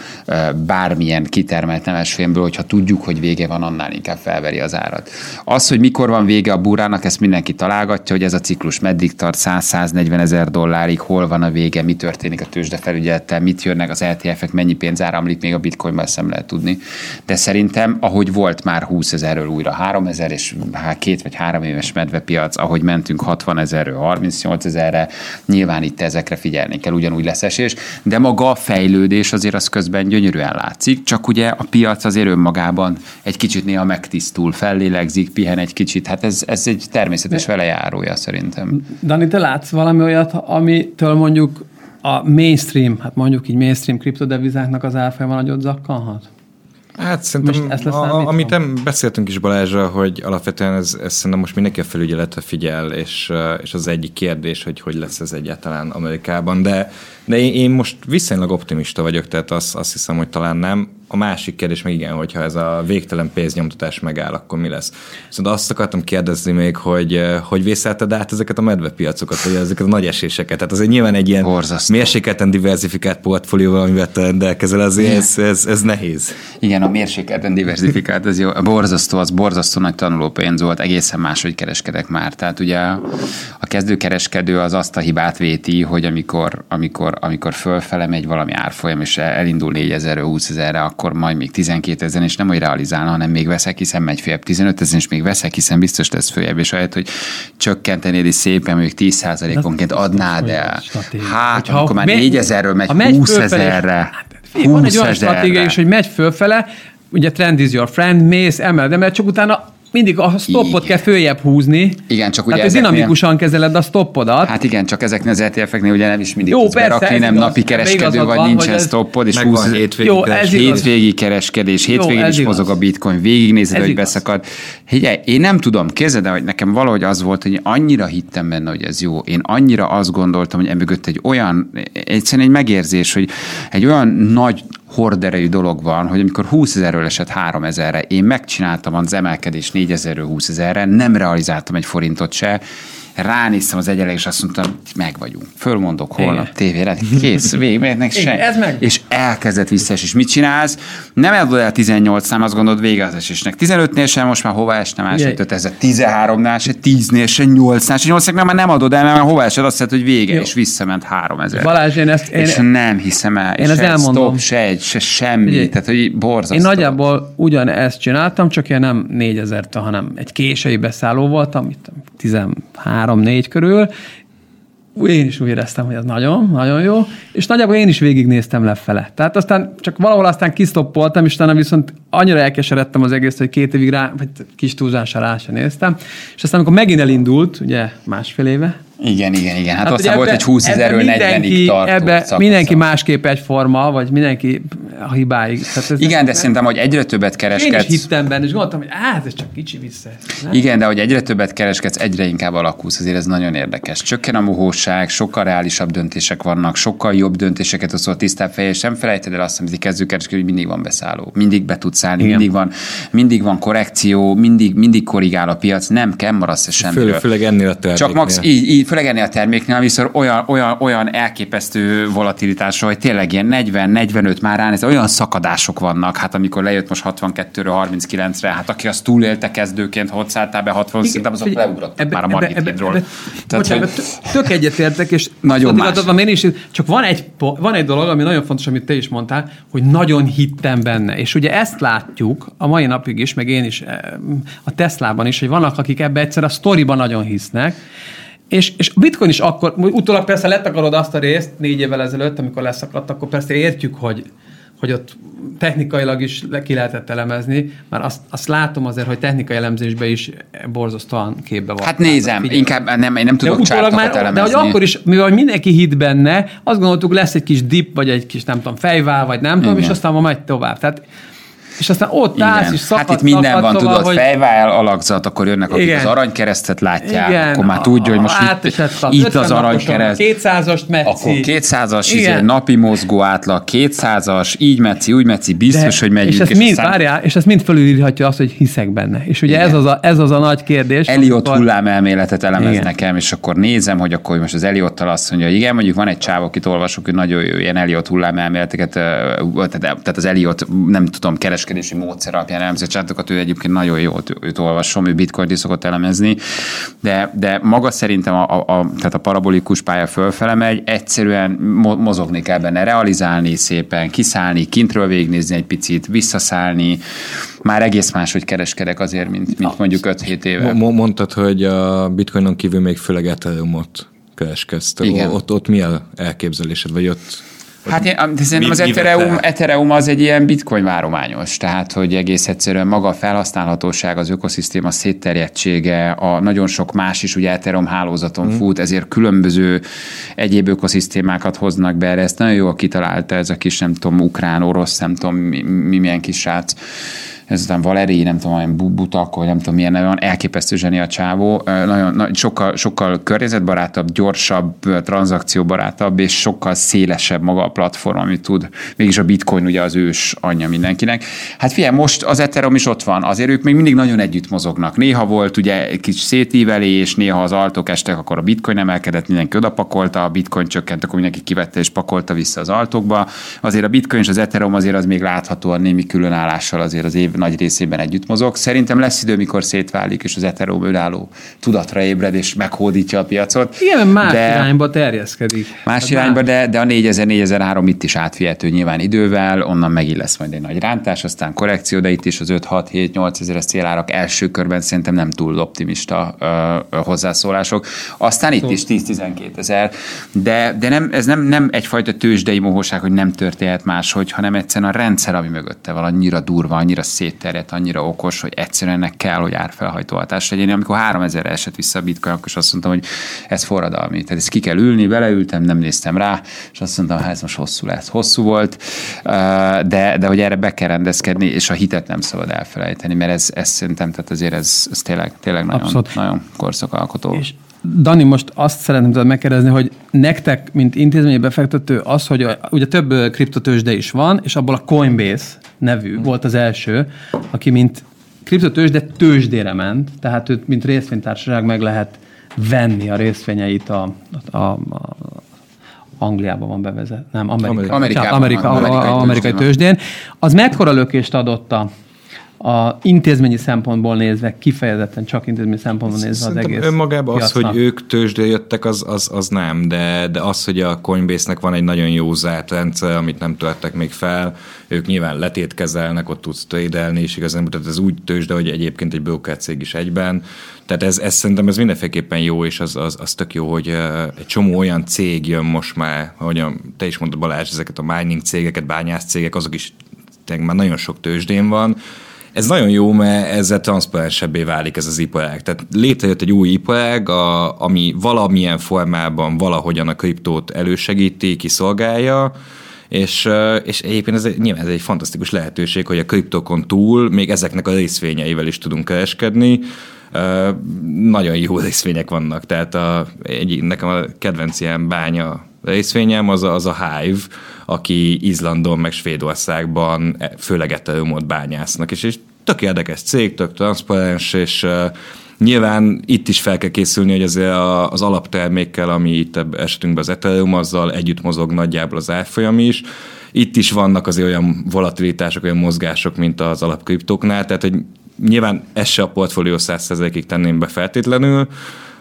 bármilyen kitermelt nemesfémből, hogyha tudjuk, hogy vége van, annál inkább felveri az árat. Az, hogy mikor van vége a burának, ezt mindenki találgatja, hogy ez a ciklus meddig tart, 100-140 ezer dollárig, hol van a vége, mi történik a tőzsdefelügyelettel, mit jönnek az LTF-ek, mennyi pénz áramlik még a bitcoinban, nem lehet tudni. De szerintem, ahogy volt már 20 ezerről újra 3 ezer, és két vagy három éves medvepiac, piac, ahogy mentünk 60 ezerről 38 ezerre, nyilván itt ezekre figyelni kell, ugyanúgy lesz esés, de maga a fejlődés azért az közben gyönyörűen látszik, csak ugye a piac azért önmagában egy kicsit néha megtisztul, fellélegzik, pihen egy kicsit, hát ez, ez egy természetes velejárója szerintem. Dani, te látsz valami olyat, amitől mondjuk a mainstream, hát mondjuk így mainstream kriptodevizáknak az árfolyama nagyot zakkanhat? Hát szerintem, ezt a, amit nem beszéltünk is Balázsra, hogy alapvetően ez, ez szerintem most mindenki a felügyeletre figyel, és, és az egyik kérdés, hogy hogy lesz ez egyáltalán Amerikában, de, de én, én most viszonylag optimista vagyok, tehát azt, azt hiszem, hogy talán nem. A másik kérdés meg igen, hogyha ez a végtelen pénznyomtatás megáll, akkor mi lesz? Szóval azt akartam kérdezni még, hogy eh, hogy vészelted át ezeket a medvepiacokat, vagy ezeket a nagy eséseket? Tehát azért nyilván egy ilyen Borzasztó. mérsékelten diversifikált portfólióval, amivel te rendelkezel, azért ez, ez, ez, nehéz. Igen, a mérsékelten diversifikált, ez jó. A borzasztó, az borzasztó nagy tanulópénz volt, egészen máshogy kereskedek már. Tehát ugye a kezdőkereskedő az azt a hibát véti, hogy amikor, amikor, amikor fölfele megy valami árfolyam, és elindul 4000 20 ezerre, akkor majd még 12 ezen, és nem hogy realizálna, hanem még veszek, hiszen megy fél 15 ezen, és még veszek, hiszen biztos lesz följebb, és ahelyett, hogy csökkentenéd is szépen, mondjuk 10 onként adnád el. Hát, ha akkor már 4 ezerről megy, megy 20 ezerre. Hát, van egy olyan stratégia is, hogy megy fölfele, ugye trend is your friend, mész, emeled, emeled, csak utána mindig a stoppot kell följebb húzni. Igen, csak ugye Tehát ezeknél... dinamikusan kezeled a stoppodat. Hát igen, csak ezeknél az ETF-eknél ugye nem is mindig Jó, tudsz persze, berakni, nem igaz, napi kereskedő vagy, van, nincsen ez... stoppod, és 20 hétvégi, Jó, keres, hétvégi kereskedés, hétvégén is mozog a bitcoin, végignézed, hogy beszakad. Higyelj, én nem tudom, képzeld hogy nekem valahogy az volt, hogy annyira hittem benne, hogy ez jó. Én annyira azt gondoltam, hogy emögött egy olyan, egyszerűen egy megérzés, hogy egy olyan nagy horderejű dolog van, hogy amikor 20 ezerről esett 3 ezerre, én megcsináltam az emelkedés 4 ezerről 20 ezerre, nem realizáltam egy forintot se, ránéztem az egyelek, és azt mondtam, meg vagyunk. Fölmondok holnap Igen. tévére, kész, (laughs) végigmegynek se. Ez meg. És elkezdett vissza, és mit csinálsz? Nem eldod el 18 szám, azt gondolod vége az esésnek. 15-nél sem, most már hova estem el, se 13-nál se, 10-nél se, 8-nál se, 8 már nem adod el, mert hova esed, azt mondod, hogy vége, Jó. és visszament 3000. Balázs, én ezt... Én, és nem hiszem el, én és elmondom. Stop, se egy, se semmi, Ugye, tehát hogy borzasztó. Én nagyjából ugyanezt csináltam, csak én nem 4000 hanem egy késői beszálló voltam, itt 13 három-négy körül, én is úgy éreztem, hogy ez nagyon, nagyon jó, és nagyjából én is végignéztem lefele. Tehát aztán csak valahol aztán kisztoppoltam, és utána viszont annyira elkeseredtem az egész, hogy két évig rá, vagy kis túlzással rá sem néztem, és aztán amikor megint elindult, ugye másfél éve, igen, igen, igen. Hát, hát aztán volt egy 20 ezerről 40-ig tartó ebbe. Mindenki másképp egyforma, vagy mindenki a hibáig. Tehát ez igen, de szerintem, hogy egyre többet kereskedsz. Én is hittem benne, és gondoltam, hogy hát ez csak kicsi vissza. Nem? Igen, de hogy egyre többet kereskedsz, egyre inkább alakulsz, azért ez nagyon érdekes. Csökken a mohóság, sokkal reálisabb döntések vannak, sokkal jobb döntéseket hozol tisztább fejjel, és nem felejted el azt, amit kezdőkereskedő, hogy mindig van beszálló, mindig be tudsz állni, mindig van, mindig van korrekció, mindig, mindig korrigál a piac, nem kell maradsz semmiről. Főleg, főleg ennél a Csak max, így, így, főleg ennél a terméknél, viszont olyan, olyan, olyan elképesztő volatilitásra, hogy tényleg ilyen 40-45 már rá, ez olyan szakadások vannak, hát amikor lejött most 62-ről 39-re, hát aki azt túlélte kezdőként, hogy szálltál be 60, szerintem azok leugrottak már a margitról. Tök egyetértek, és nagyon más. Van, én is, csak van egy, van egy dolog, ami nagyon fontos, amit te is mondtál, hogy nagyon hittem benne. És ugye ezt látjuk a mai napig is, meg én is a Teslában is, hogy vannak, akik ebbe egyszer a sztoriban nagyon hisznek, És, és a bitcoin is akkor, utólag persze letakarod azt a részt négy évvel ezelőtt, amikor leszakadt, akkor persze értjük, hogy hogy ott technikailag is le ki lehetett elemezni, mert azt, azt látom azért, hogy technikai elemzésben is borzasztóan képbe van. Hát nézem, Figyelj. inkább nem, én nem tudok csártokat már, elemezni. De hogy akkor is, mivel mindenki hit benne, azt gondoltuk lesz egy kis dip, vagy egy kis nem tudom, fejvál, vagy nem Igen. tudom, és aztán ma megy tovább. Tehát és aztán ott állsz, és szakad, Hát itt minden van, szóval, tudod, hogy... fejvál, alakzat, akkor jönnek, akik Igen. az aranykeresztet látják, Igen. akkor már tudja, hogy most hát, itt, itt az aranykereszt. 200-ast metszi. Akkor 200-as, izé, napi mozgó átlag, 200-as, így metszi, úgy metszi, biztos, De, hogy megyünk. És ezt, és mind, aztán... várjál, és ezt mind felülírhatja azt, hogy hiszek benne. És ugye ez az, a, ez az a nagy kérdés. Eliott amikor... hullámelméletet elemez igen. nekem, és akkor nézem, hogy akkor most az Eliottal azt mondja, igen, mondjuk van egy csáv, akit olvasok, hogy nagyon ilyen Eliott hullámelméleteket, tehát az Eliott, nem tudom, kereskedési módszer alapján elemzett csátokat, ő egyébként nagyon jó, őt olvasom, ő bitcoin szokott elemezni, de, de maga szerintem a, a, a, tehát a parabolikus pálya fölfele megy, egyszerűen mozogni kell benne, realizálni szépen, kiszállni, kintről végignézni egy picit, visszaszállni, már egész máshogy kereskedek azért, mint, mint mondjuk 5-7 éve. Mondtad, hogy a bitcoinon kívül még főleg Ethereumot kereskedsz. Ott, ott mi a elképzelésed, vagy ott Hát én, szerintem az Ethereum, Ethereum az egy ilyen bitcoin várományos, tehát hogy egész egyszerűen maga a felhasználhatóság, az ökoszisztéma szétterjedtsége, a nagyon sok más is ugye Ethereum hálózaton mm. fut, ezért különböző egyéb ökoszisztémákat hoznak be erre. Ezt nagyon jól kitalálta ez a kis, nem tudom, ukrán, orosz, nem tudom, mi, mi milyen kis srác ezután Valeri, nem tudom, olyan Butak, vagy nem tudom milyen neve van, elképesztő zseni a csávó, nagyon, nagyon, sokkal, sokkal környezetbarátabb, gyorsabb, tranzakcióbarátabb, és sokkal szélesebb maga a platform, amit tud. Mégis a bitcoin ugye az ős anyja mindenkinek. Hát figyelj, most az Ethereum is ott van, azért ők még mindig nagyon együtt mozognak. Néha volt ugye egy kis szétívelés, néha az altok estek, akkor a bitcoin emelkedett, mindenki odapakolta, a bitcoin csökkent, akkor mindenki kivette és pakolta vissza az altokba. Azért a bitcoin és az Ethereum azért az még láthatóan némi különállással azért az év nagy részében együtt mozog. Szerintem lesz idő, mikor szétválik, és az Ethereum önálló tudatra ébred, és meghódítja a piacot. Igen, más de, irányba terjeszkedik. Más hát irányba, de, de a 4000-4003 itt is átvihető nyilván idővel, onnan megint lesz majd egy nagy rántás, aztán korrekció, de itt is az 5-6-7-8 ezeres célárak első körben szerintem nem túl optimista ö, hozzászólások. Aztán itt is 10-12 ezer, de, de nem, ez nem, nem egyfajta tőzsdei mohóság, hogy nem történhet máshogy, hanem egyszerűen a rendszer, ami mögötte van, annyira durva, annyira szét szétterjedt, annyira okos, hogy egyszerűen ennek kell, hogy árfelhajtó hatás legyen. Én amikor 3000 esett vissza a bitcoin, akkor azt mondtam, hogy ez forradalmi. Tehát ezt ki kell ülni, beleültem, nem néztem rá, és azt mondtam, hogy ez most hosszú lesz. Hosszú volt, de, de hogy erre be kell rendezkedni, és a hitet nem szabad elfelejteni, mert ez, ez szerintem, tehát azért ez, ez tényleg, tényleg nagyon, nagyon korszakalkotó. És Dani, most azt szeretném megkérdezni, hogy nektek, mint intézményi befektető, az, hogy a, ugye több kriptotősde is van, és abból a Coinbase nevű volt az első, aki mint kriptotősde tőzsdére ment, tehát őt, mint részvénytársaság meg lehet venni a részvényeit a, a, a, a Angliában van bevezet, nem, Amerika, Amerika, Amerika, Amerika, amerikai tőzsdén. Az mekkora lökést adott a, a intézményi szempontból nézve, kifejezetten csak intézményi szempontból nézve az egész önmagában az, hogy ők tőzsde jöttek, az, az, az nem, de, de az, hogy a Coinbase-nek van egy nagyon jó zárt rendszer, amit nem töltek még fel, ők nyilván letétkezelnek, ott tudsz tradelni, és igazán, tehát ez úgy tőzsde, hogy egyébként egy broker cég is egyben, tehát ez, ez szerintem ez mindenféleképpen jó, és az, az, az tök jó, hogy egy csomó olyan cég jön most már, ahogy te is mondtad Balázs, ezeket a mining cégeket, bányász cégek, azok is már nagyon sok tőzsdén van, ez nagyon jó, mert ezzel transzparensebbé válik ez az iparág. Tehát létrejött egy új iparág, a, ami valamilyen formában valahogyan a kriptót elősegíti, kiszolgálja, és, és egyébként ez, nyilván ez egy fantasztikus lehetőség, hogy a kriptokon túl még ezeknek a részvényeivel is tudunk kereskedni. Nagyon jó részvények vannak, tehát a, egy, nekem a kedvenc ilyen bánya részvényem az a, az a Hive, aki Izlandon meg Svédországban e, főleg ethereum bányásznak, és, és tök érdekes cég, tök transzparens, és Nyilván itt is fel kell készülni, hogy azért az alaptermékkel, ami itt esetünkben az Ethereum, azzal együtt mozog nagyjából az árfolyam is. Itt is vannak azért olyan volatilitások, olyan mozgások, mint az alapkriptóknál, tehát hogy nyilván ez se a portfólió 100%-ig tenném be feltétlenül,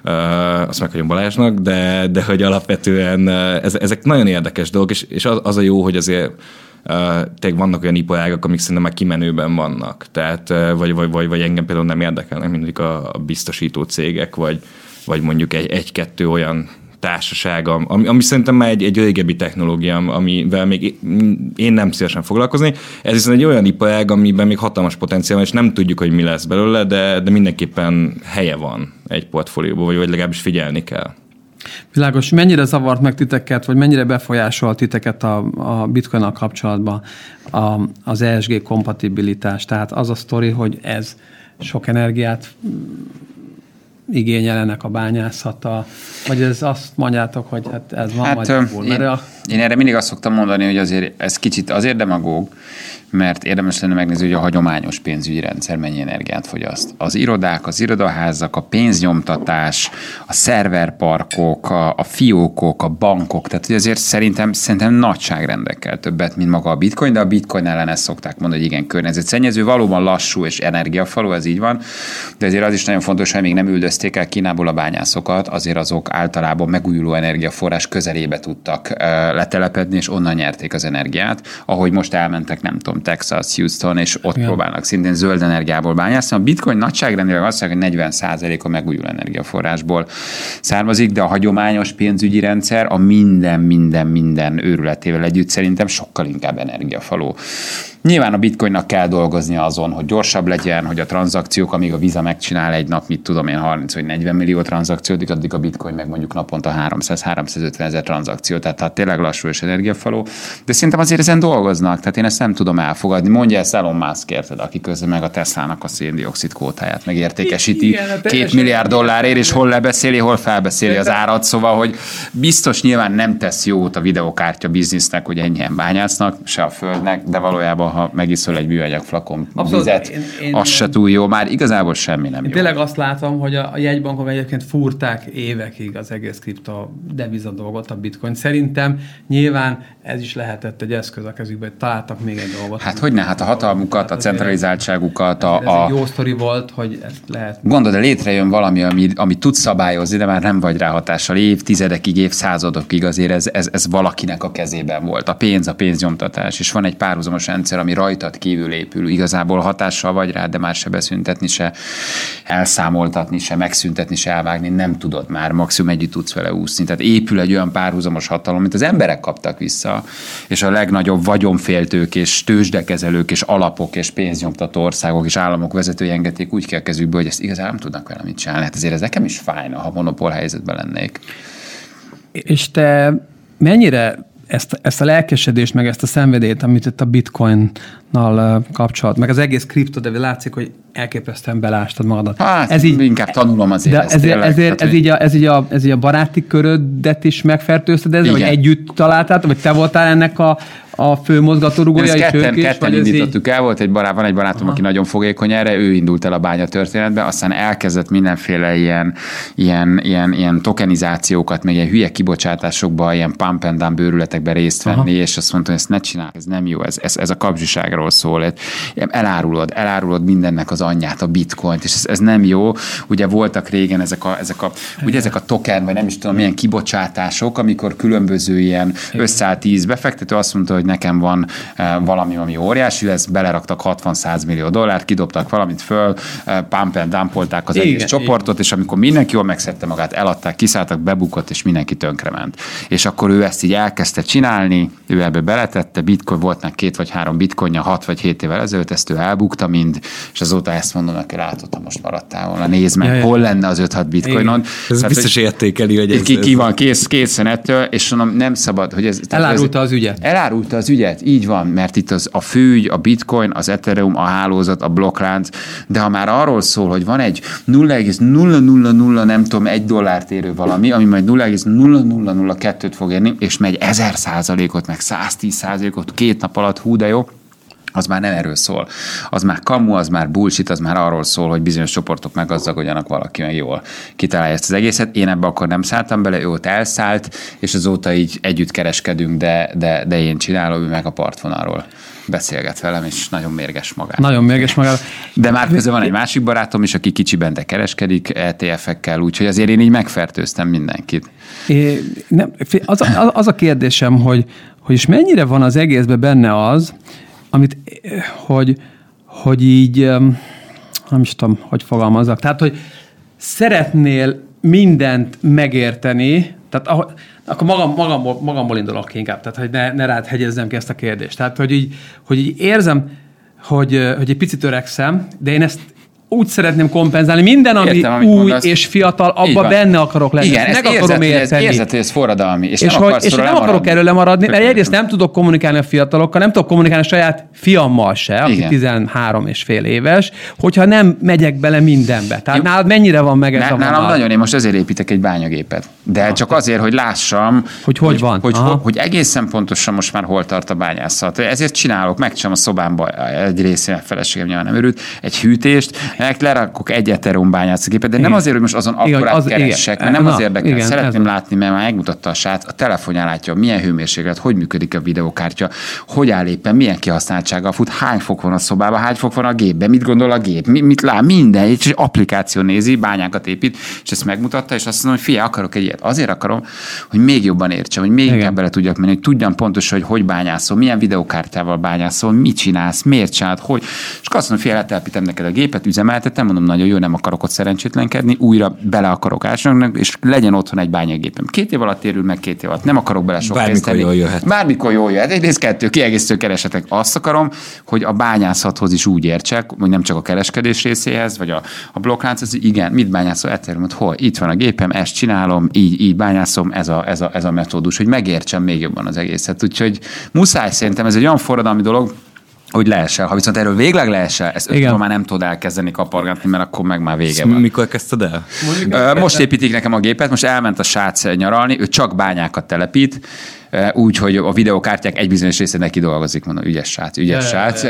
azt meghagyom Balázsnak, de, de hogy alapvetően uh, ezek nagyon érdekes dolgok, és, és az, az a jó, hogy azért tényleg vannak olyan iparágak, amik szerintem már kimenőben vannak. Tehát, vagy, vagy, vagy, vagy engem például nem érdekelnek mindig a, a biztosító cégek, vagy, vagy mondjuk egy, egy-kettő olyan társaság, ami, ami szerintem már egy, egy régebbi technológia, amivel még én nem szívesen foglalkozni. Ez viszont egy olyan iparág, amiben még hatalmas potenciál van, és nem tudjuk, hogy mi lesz belőle, de, de mindenképpen helye van egy portfólióban, vagy, vagy legalábbis figyelni kell. Világos, mennyire zavart meg titeket, vagy mennyire befolyásolt titeket a, a bitcoin kapcsolatban a, az ESG kompatibilitás? Tehát az a sztori, hogy ez sok energiát igényel ennek a bányászata, vagy ez azt mondjátok, hogy hát ez van hát, majd én, a... én erre mindig azt szoktam mondani, hogy azért ez kicsit azért demagóg, mert érdemes lenne megnézni, hogy a hagyományos pénzügyi rendszer mennyi energiát fogyaszt. Az irodák, az irodaházak, a pénznyomtatás, a szerverparkok, a, a fiókok, a bankok, tehát hogy azért szerintem, szerintem nagyságrendekkel többet, mint maga a bitcoin, de a bitcoin ellen ezt szokták mondani, hogy igen, környezetszennyező, valóban lassú és energiafalú, ez így van, de azért az is nagyon fontos, hogy még nem üldözték el Kínából a bányászokat, azért azok általában megújuló energiaforrás közelébe tudtak letelepedni, és onnan nyerték az energiát, ahogy most elmentek, nem tudom, Texas, Houston, és ott Igen. próbálnak szintén zöld energiából bányászni. A bitcoin nagyságrendileg azt mondja, hogy 40 a megújuló energiaforrásból származik, de a hagyományos pénzügyi rendszer a minden, minden, minden őrületével együtt szerintem sokkal inkább energiafaló. Nyilván a bitcoinnak kell dolgoznia azon, hogy gyorsabb legyen, hogy a tranzakciók, amíg a Visa megcsinál egy nap, mit tudom én, 30 vagy 40 millió tranzakciót, addig a bitcoin meg mondjuk naponta 300-350 ezer tranzakció, tehát, tehát tényleg lassú és energiafaló. De szerintem azért ezen dolgoznak, tehát én ezt nem tudom elfogadni. Mondja ezt Elon Musk, érted, aki közben meg a Tesla-nak a széndiokszid kvótáját megértékesíti Igen, két milliárd dollárért, és hol lebeszéli, hol felbeszéli az árat, szóval, hogy biztos nyilván nem tesz jót a videokártya biznisznek, hogy ennyien bányásznak, se a földnek, de valójában ha megiszol egy műanyag flakon Abszolút, vizet, én, én, az se túl jó, már igazából semmi nem én jó. Tényleg azt látom, hogy a, a jegybankok egyébként fúrták évekig az egész kripto deviza dolgot, a bitcoin. Szerintem nyilván ez is lehetett egy eszköz a kezükbe, hogy találtak még egy dolgot. Hát hogy ne, hát a hatalmukat, hát a centralizáltságukat, a... Ez egy jó sztori volt, hogy ezt lehet... Gondolod, de létrejön valami, ami, ami tud szabályozni, de már nem vagy rá hatással évtizedekig, évszázadokig azért ez, ez, ez valakinek a kezében volt. A pénz, a pénznyomtatás, és van egy párhuzamos rendszer, ami rajtad kívül épül, igazából hatással vagy rá, de már se beszüntetni, se elszámoltatni, se megszüntetni, se elvágni, nem tudod már, maximum együtt tudsz vele úszni. Tehát épül egy olyan párhuzamos hatalom, mint az emberek kaptak vissza, és a legnagyobb vagyonféltők és tőzsdekezelők és alapok és pénznyomtató országok és államok vezetői engedték úgy ki a kezükbe, hogy ezt igazán nem tudnak vele mit csinálni. Hát ezért ez nekem is fájna, ha monopól helyzetben lennék. És te mennyire ezt, ezt a lelkesedést, meg ezt a szenvedélyt, amit itt a bitcoinnal kapcsolat, meg az egész kripto, de látszik, hogy elképesztően belástad magadat. Hát, ez így, inkább tanulom azért de ezt ezért, tényleg, ezért tehát, ez, így a, ez, így a, ez így a baráti körödet is megfertőzted ezzel, vagy együtt találtál, vagy te voltál ennek a, a fő mozgatórugója is ketten, is, ketten indítottuk így... el, volt egy barát, van egy barátom, Aha. aki nagyon fogékony erre, ő indult el a bánya történetbe, aztán elkezdett mindenféle ilyen, ilyen, ilyen, ilyen tokenizációkat, meg ilyen hülye kibocsátásokba, ilyen pump and dump bőrületekbe részt venni, Aha. és azt mondta, hogy ezt ne csinál, ez nem jó, ez, ez, ez a kapzsiságról szól. Elárulod, elárulod mindennek az anyját, a bitcoint, és ez, ez nem jó. Ugye voltak régen ezek a, ezek a, ugye ezek a token, vagy nem is tudom, milyen kibocsátások, amikor különböző ilyen összeállt tíz befektető azt mondta, hogy nekem van eh, valami, ami óriási lesz, beleraktak 60-100 millió dollárt, kidobtak valamit föl, eh, pump and dumpolták az igen, egész csoportot, és amikor mindenki jól megszedte magát, eladták, kiszálltak, bebukott, és mindenki tönkrement. És akkor ő ezt így elkezdte csinálni, ő ebbe beletette, bitcoin volt két vagy három bitcoinja, hat vagy hét évvel ezelőtt, ezt ő elbukta mind, és azóta ezt mondom neki, látod, ha most maradtál volna, nézd meg, ja, hol lenne az 5-6 bitcoinon. Ez Tehát, biztos értékeli, hogy ez, ki, ki van kész, készen ettől, és mondom, nem szabad, hogy ez... Elárulta ez, az ügyet. Elárulta az ügyet, így van, mert itt az a főügy, a bitcoin, az Ethereum, a hálózat, a blokklánc, de ha már arról szól, hogy van egy 0,000 nem tudom, egy dollárt érő valami, ami majd 0,0002-t fog érni, és megy 1000 százalékot, meg 110 százalékot két nap alatt, hú de jó, az már nem erről szól. Az már kamu, az már bullshit, az már arról szól, hogy bizonyos csoportok meggazdagodjanak valaki meg jól kitalálja ezt az egészet. Én ebbe akkor nem szálltam bele, ő ott elszállt, és azóta így együtt kereskedünk, de, de, de én csinálom, ő meg a partvonalról beszélget velem, és nagyon mérges magát. Nagyon mérges magát. De már közben van egy másik barátom is, aki kicsiben de kereskedik ETF-ekkel, úgyhogy azért én így megfertőztem mindenkit. É, nem, az, az, az a kérdésem, hogy, hogy is mennyire van az egészben benne az, amit, hogy, hogy így, nem is tudom, hogy fogalmazzak. Tehát, hogy szeretnél mindent megérteni, tehát ahogy, akkor magam, magamból, magamból indulok ki inkább, tehát hogy ne, ne rád hegyezzem ki ezt a kérdést. Tehát, hogy így, hogy így érzem, hogy, hogy egy picit öregszem, de én ezt úgy szeretném kompenzálni, minden, ami Értem, új mondasz. és fiatal, abba benne akarok lenni. Igen, ezt meg érzed, akarom érteni. Ez, érzed, hogy ez forradalmi. És, és, nem, hogy, és nem akarok erről lemaradni, mert egyrészt nem tudok kommunikálni a fiatalokkal, nem tudok kommunikálni a saját fiammal se, aki Igen. 13 és fél éves, hogyha nem megyek bele mindenbe. Tehát Jó. nálad mennyire van meg ez ne, a Nálam nagyon, én most ezért építek egy bányagépet. De ha, csak azért, hogy lássam, hogy hogy, hogy van. Hogy, hogy, hogy egészen pontosan most már hol tart a bányászat. Ezért csinálok, megcsinálom a szobámba egy részén, a feleségem nyilván nem örült, egy hűtést, meg lerakok egy Ethereum bányászgépet, de igen. nem azért, hogy most azon akkor az, keressek, mert nem Na, az érdekel. Igen, Szeretném ez látni, mert már megmutatta a srác, a telefonján látja, milyen hőmérséklet, hogy működik a videokártya, hogy áll éppen, milyen kihasználtsága fut, hány fok van a szobában, hány fok van a gépben, mit gondol a gép, mit, mit lát, minden, egy applikáció nézi, bányákat épít, és ezt megmutatta, és azt mondom, hogy fia, akarok egy ilyet. Azért akarom, hogy még jobban értsem, hogy még inkább bele tudjak menni, hogy tudjam pontosan, hogy hogy bányászol, milyen videokártyával bányászol, mit csinálsz, miért csinálod, hogy. És azt mondom, letelepítem neked a gépet, üzemeltetem, mondom, nagyon jó, nem akarok ott szerencsétlenkedni, újra bele akarok ásni, és legyen otthon egy bányagépem. Két év alatt érül meg két év alatt, nem akarok bele sok Bármikor jól jöhet. Bármikor jól jöhet. Egyrészt kettő, kiegészítő keresetek. Azt akarom, hogy a bányászathoz is úgy értsek, hogy nem csak a kereskedés részéhez, vagy a, a blokklánc, az, igen, mit bányászol ethereum hol? Itt van a gépem, ezt csinálom, így, így bányászom, ez a, ez, a, ez a metódus, hogy megértsem még jobban az egészet. Úgyhogy muszáj szerintem, ez egy olyan forradalmi dolog, hogy leesel. Ha viszont erről végleg leesel, ezt öt már nem tud elkezdeni kapargatni, mert akkor meg már vége van. Mikor kezdted el? Most építik nekem a gépet, most elment a srác nyaralni, ő csak bányákat telepít, úgy, hogy a videókártyák egy bizonyos része neki dolgozik, mondom, ügyes srác, ügyes srác.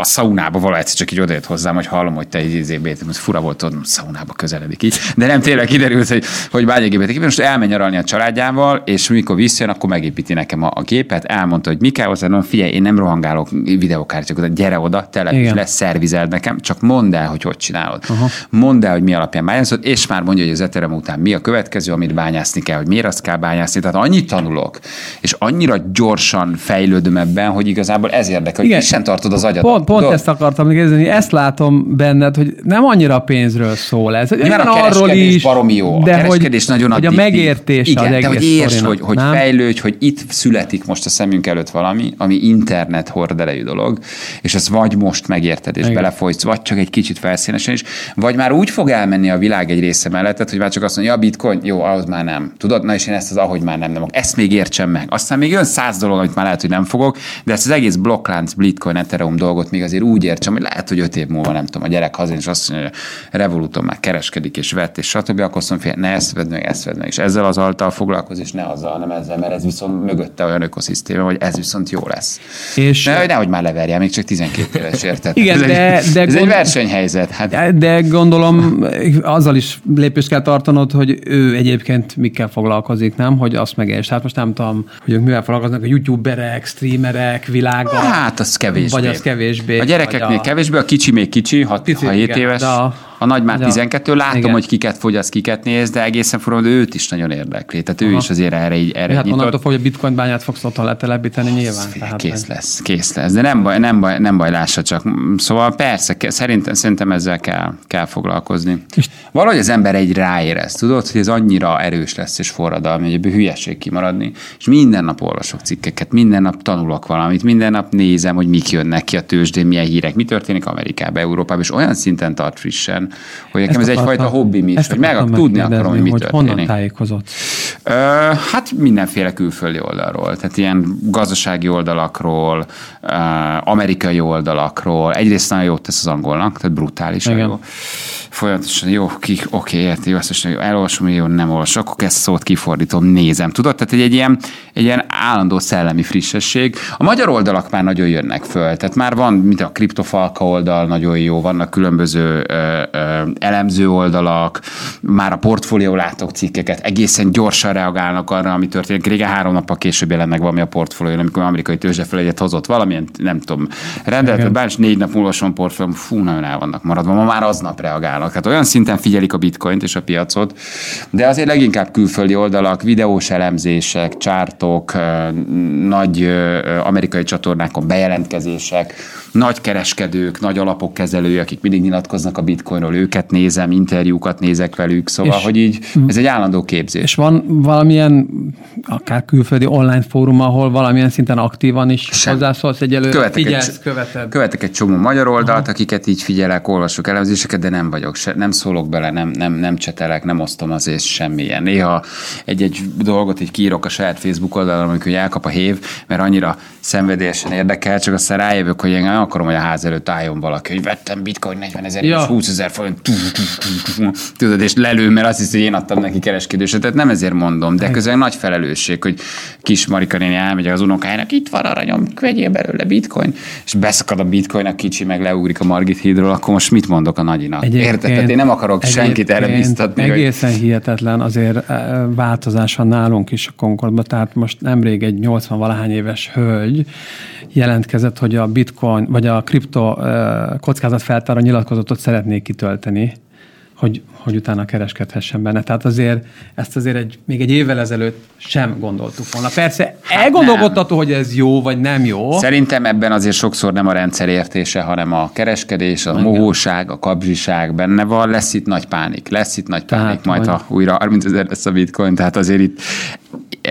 A szaunába valahogy csak így odajött hozzám, hogy hallom, hogy te izébét, fura volt, hogy szaunába közeledik így. De nem tényleg kiderült, hogy, hogy bányagépet Most elmegy nyaralni a családjával, és mikor visszajön, akkor megépíti nekem a, a gépet, elmondta, hogy mi kell hozzá, no, figyelj, én nem rohangálok videókártyákat, gyere oda, telepíts lesz, szervizeld nekem, csak mondd el, hogy hogy csinálod. Uh-huh. Mondd el, hogy mi alapján bányászod, és már mondja, hogy az Ethereum után mi a következő, amit bányászni kell, hogy miért azt kell bányászni. Tehát annyit tanulok, dolog. És annyira gyorsan fejlődöm ebben, hogy igazából ez érdekel, hogy sem tartod az agyat. Pont, pont ezt akartam kérdezni, ezt látom benned, hogy nem annyira pénzről szól ez. Nyilván a arról is, baromi jó. De a kereskedés hogy, nagyon hogy a megértés Igen, az de hogy érts, hogy, hogy fejlődj, hogy itt születik most a szemünk előtt valami, ami internet hordelejű dolog, és ezt vagy most megérted, és Igen. belefolysz, vagy csak egy kicsit felszínesen is, vagy már úgy fog elmenni a világ egy része mellett, hogy már csak azt mondja, ja, bitcoin, jó, ahhoz már nem. Tudod, na és én ezt az ahogy már nem, nem. Ezt még értsem meg. Aztán még jön száz dolog, amit már lehet, hogy nem fogok, de ezt az egész blokklánc, Bitcoin, Ethereum dolgot még azért úgy értsem, hogy lehet, hogy öt év múlva nem tudom, a gyerek hazén, és azt mondja, hogy Revoluton már kereskedik és vett, és stb. Akkor azt mondja, ne ezt vedd meg, ezt vedd meg, és ezzel az altal foglalkoz, és ne azzal, hanem ezzel, mert ez viszont mögötte olyan ökoszisztéma, hogy ez viszont jó lesz. És ne, nehogy már leverje, még csak 12 éves érted. Igen, ez de, egy, de ez gond... egy versenyhelyzet. Hát. De gondolom azzal is lépést kell tartanod, hogy ő egyébként mikkel foglalkozik, nem? Hogy azt megérts. Hát most nem tudom, hogy ők mivel foglalkoznak, a youtuberek, streamerek világa. Hát az kevésbé. Vagy az kevésbé. A gyerekeknél a... kevésbé, a kicsi még kicsi, 6-7 éves. A, a nagy már 12, látom, igen. hogy kiket fogyaszt, kiket néz, de egészen forró, de őt is nagyon érdekli. Tehát Aha. ő is azért erre így erre Hát onnantól hogy a bitcoin bányát fogsz otthon letelepíteni nyilván. Tehát kész meg... lesz, kész lesz. De nem baj, nem baj, nem baj lássa csak. Szóval persze, szerintem, szerintem ezzel kell, kell foglalkozni. Valahogy az ember egy ráérez, tudod, hogy ez annyira erős lesz és forradalmi, hogy ebből hülyeség kimaradni, és minden nap olvasok cikkeket, minden nap tanulok valamit, minden nap nézem, hogy mik jönnek ki a tőzsdén, milyen hírek, mi történik Amerikában, Európában, és olyan szinten tart frissen, hogy nekem ez egyfajta hobbim is, hogy meg tudni akarom, hogy mi hogy történik. Honnan tájékozott? Ö, hát mindenféle külföldi oldalról, tehát ilyen gazdasági oldalakról, ö, amerikai oldalakról. Egyrészt nagyon jót tesz az angolnak, tehát brutálisan Igen. jó. Folyamatosan jó, ki, oké, érti, jó, ezt most jó, elolvasom, jó, nem olvasom, akkor ezt szót kifordítom, nézem. Tudod, tehát egy, egy ilyen, egy ilyen állandó szellemi frissesség. A magyar oldalak már nagyon jönnek föl, tehát már van, mint a kriptofalka oldal, nagyon jó, vannak különböző ö, elemző oldalak, már a portfólió látok cikkeket, egészen gyorsan reagálnak arra, ami történik. Régen három nappal később jelent meg valami a portfólió, amikor amerikai tőzsdefelegyet hozott valamilyen, nem tudom, rendeletet, bár négy nap múlva son portfólió, fú, nagyon el vannak maradva, ma már aznap reagálnak. Hát olyan szinten figyelik a bitcoint és a piacot, de azért leginkább külföldi oldalak, videós elemzések, csártok, nagy amerikai csatornákon bejelentkezések, nagy kereskedők, nagy alapok kezelői, akik mindig nyilatkoznak a bitcoinról, őket nézem, interjúkat nézek velük, szóval, és, hogy így ez egy állandó képzés. És van valamilyen, akár külföldi online fórum, ahol valamilyen szinten aktívan is Sem. hozzászólsz egyelőre, követek figyelsz, egy, követed. Követek egy csomó magyar oldalt, Aha. akiket így figyelek, olvasok elemzéseket, de nem vagyok, se, nem szólok bele, nem, nem, nem csetelek, nem osztom azért semmilyen. Néha egy-egy dolgot így kiírok a saját Facebook oldalon, amikor elkap a hév, mert annyira szenvedélyesen érdekel, csak aztán rájövök, hogy én nem akarom, hogy a ház előtt álljon valaki, hogy vettem bitcoin 40 ezer ja. és 20 ezer forint, tudod, és lelő, mert azt hiszi, hogy én adtam neki kereskedőset. Tehát nem ezért mondom, de közben nagy felelősség, hogy kis Marika néni elmegy az unokájának, itt van aranyom, vegyél belőle bitcoin, és beszakad a bitcoin, a kicsi meg leugrik a Margit hídról, akkor most mit mondok a nagyinak? Érted? Tehát én nem akarok senkit erre biztatni. Egészen hogy... hihetetlen azért eh, változás van nálunk is a Concordban, tehát most nemrég egy 80-valahány éves hölgy jelentkezett, hogy a bitcoin, vagy a kripto kockázatfeltáró nyilatkozatot szeretnék kitölteni, hogy, hogy utána kereskedhessen benne. Tehát azért ezt azért egy, még egy évvel ezelőtt sem gondoltuk volna. Persze hát elgondolkodható, hogy ez jó vagy nem jó. Szerintem ebben azért sokszor nem a rendszer értése, hanem a kereskedés, a mohóság, a kapzsiság benne van. Lesz itt nagy pánik, lesz itt nagy pánik, tehát, majd ha újra 30 ezer lesz a bitcoin, tehát azért itt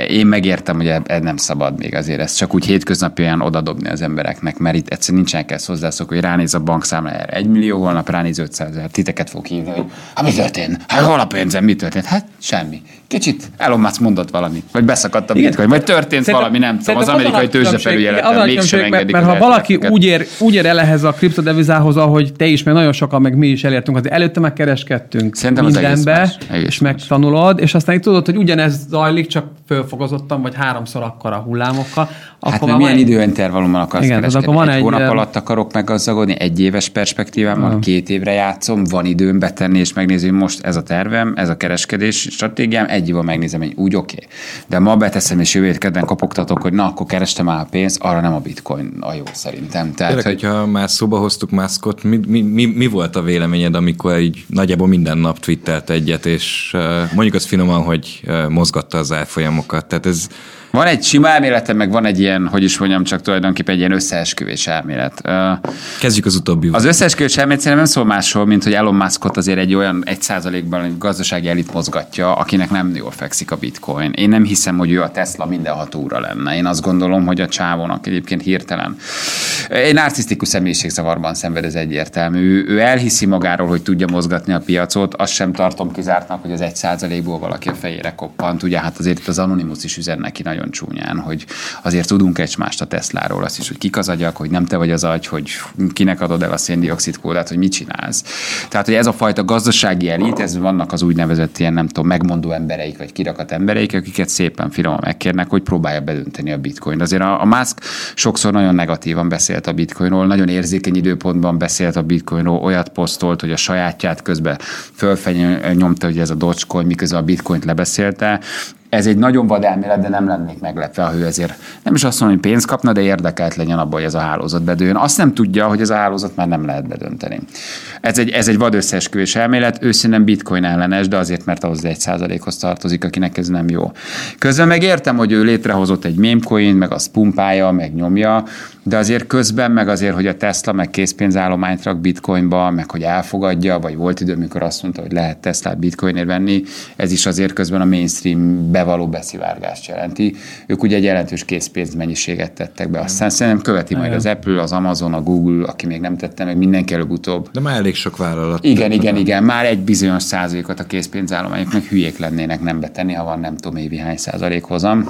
én megértem, hogy ez nem szabad még azért ezt csak úgy hétköznapi olyan odadobni az embereknek, mert itt egyszerűen nincsenek ezt hozzászok, hogy ránéz a bankszámlájára egy millió, holnap ránéz 500 ezer, titeket fog hívni, hogy hát mi történt? Hát hol a pénzem, mi történt? Hát semmi. Kicsit Elon Musk mondott valamit, vagy beszakadt a bitcoin, vagy történt szerintem, valami, nem tudom, az amerikai tőzsdefelügyeleten mégsem engedik. Mert, mert ha valaki úgy ér, úgy ér el ehhez a kriptodevizához, ahogy te is, meg nagyon sokan, meg mi is elértünk, az előtte megkereskedtünk Szerintem mindenbe, az egész más, és megtanulod, és aztán így tudod, hogy ugyanez zajlik, csak fölfogozottam, vagy háromszor akkor a hullámokkal. Hát akkor milyen egy... időintervallummal akarsz igen, kereskedni? Akkor van egy, egy hónap alatt akarok meggazdagodni, egy éves perspektívában, uh. két évre játszom, van időm betenni és megnézni, hogy most ez a tervem, ez a kereskedés stratégiám, egy évvel megnézem, hogy úgy oké. Okay. De ma beteszem és jövő kedden kopogtatok, hogy na, akkor kerestem már a pénzt, arra nem a bitcoin a jó szerintem. Tehát, Tényleg, hogy... hogyha már szóba hoztuk Muskot, mi, mi, mi, mi, volt a véleményed, amikor így nagyjából minden nap twittelt egyet, és mondjuk az finoman, hogy mozgatta az árfolyamokat. Tehát ez van egy sima elméletem, meg van egy ilyen, hogy is mondjam, csak tulajdonképpen egy ilyen összeesküvés elmélet. Kezdjük az utóbbi. Az összeesküvés elmélet szerintem nem szól másról, mint hogy Elon Muskot azért egy olyan egy százalékban gazdasági elit mozgatja, akinek nem jól fekszik a bitcoin. Én nem hiszem, hogy ő a Tesla mindenható úra lenne. Én azt gondolom, hogy a csávónak egyébként hirtelen. Egy narcisztikus személyiségzavarban szenved ez egyértelmű. Ő, ő elhiszi magáról, hogy tudja mozgatni a piacot, azt sem tartom kizártnak, hogy az egy százalékból valaki a fejére koppant. Ugye hát azért itt az Anonymous is üzen neki nagyon nagyon csúnyán, hogy azért tudunk egymást a Tesláról, azt is, hogy kik az agyak, hogy nem te vagy az agy, hogy kinek adod el a széndiokszid kódát, hogy mit csinálsz. Tehát, hogy ez a fajta gazdasági elit, ez vannak az úgynevezett ilyen, nem tudom, megmondó embereik, vagy kirakat embereik, akiket szépen finoman megkérnek, hogy próbálja bedönteni a bitcoin. Azért a, a Musk sokszor nagyon negatívan beszélt a bitcoinról, nagyon érzékeny időpontban beszélt a bitcoinról, olyat posztolt, hogy a sajátját közben fölfenyő nyomta, hogy ez a Dogecoin, miközben a bitcoint lebeszélte ez egy nagyon vad elmélet, de nem lennék meglepve, ha ő ezért nem is azt mondom, hogy pénzt kapna, de érdekelt legyen abban, hogy ez a hálózat bedőjön. Azt nem tudja, hogy ez a hálózat már nem lehet bedönteni. Ez egy, ez egy vad összeesküvés elmélet, ő szerintem bitcoin ellenes, de azért, mert ahhoz egy százalékhoz tartozik, akinek ez nem jó. Közben meg értem, hogy ő létrehozott egy mémcoin, meg azt pumpálja, meg nyomja, de azért közben, meg azért, hogy a Tesla meg készpénzállományt rak bitcoinba, meg hogy elfogadja, vagy volt idő, amikor azt mondta, hogy lehet Tesla bitcoinért venni, ez is azért közben a mainstream bevaló beszivárgást jelenti. Ők ugye egy jelentős készpénzmennyiséget tettek be. Aztán szerintem követi majd az Apple, az Amazon, a Google, aki még nem tette meg, mindenki előbb-utóbb. De már elég sok vállalat. Igen, igen, igen. Már egy bizonyos százalékot a készpénzállományoknak hülyék lennének nem betenni, ha van nem tudom évi hány százalék hozam.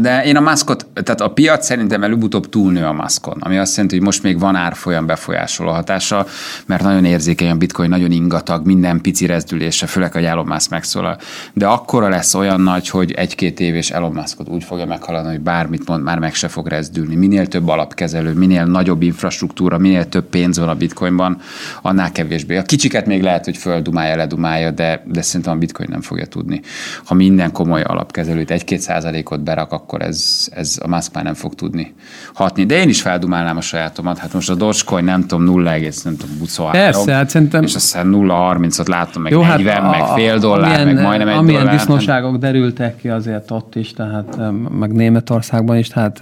De én a maszkot, tehát a piac szerintem előbb-utóbb túlnő a maszkon, ami azt jelenti, hogy most még van árfolyam befolyásoló hatása, mert nagyon érzékeny a bitcoin, nagyon ingatag, minden pici rezdülése, főleg a Elon Musk megszólal. De akkora lesz olyan nagy, hogy egy-két év és Elon Muskot úgy fogja meghaladni, hogy bármit mond, már meg se fog rezdülni. Minél több alapkezelő, minél nagyobb infrastruktúra, minél több pénz van a bitcoinban, annál kevésbé. A kicsiket még lehet, hogy földumálja, ledumálja, de, de szerintem a bitcoin nem fogja tudni. Ha minden komoly alapkezelőt egy-két százalékot berak, akkor ez, ez a Musk már nem fog tudni hatni. De én is feldumálnám a sajátomat. Hát most a Dogecoin nem tudom 0, nem tudom 23. Persze, hát szerintem... És aztán 0,30-ot látom, meg Jó, 40, hát a, meg fél dollár, amilyen, meg majdnem egy amilyen dollár. disznóságok derültek ki azért ott is, tehát meg Németországban is, tehát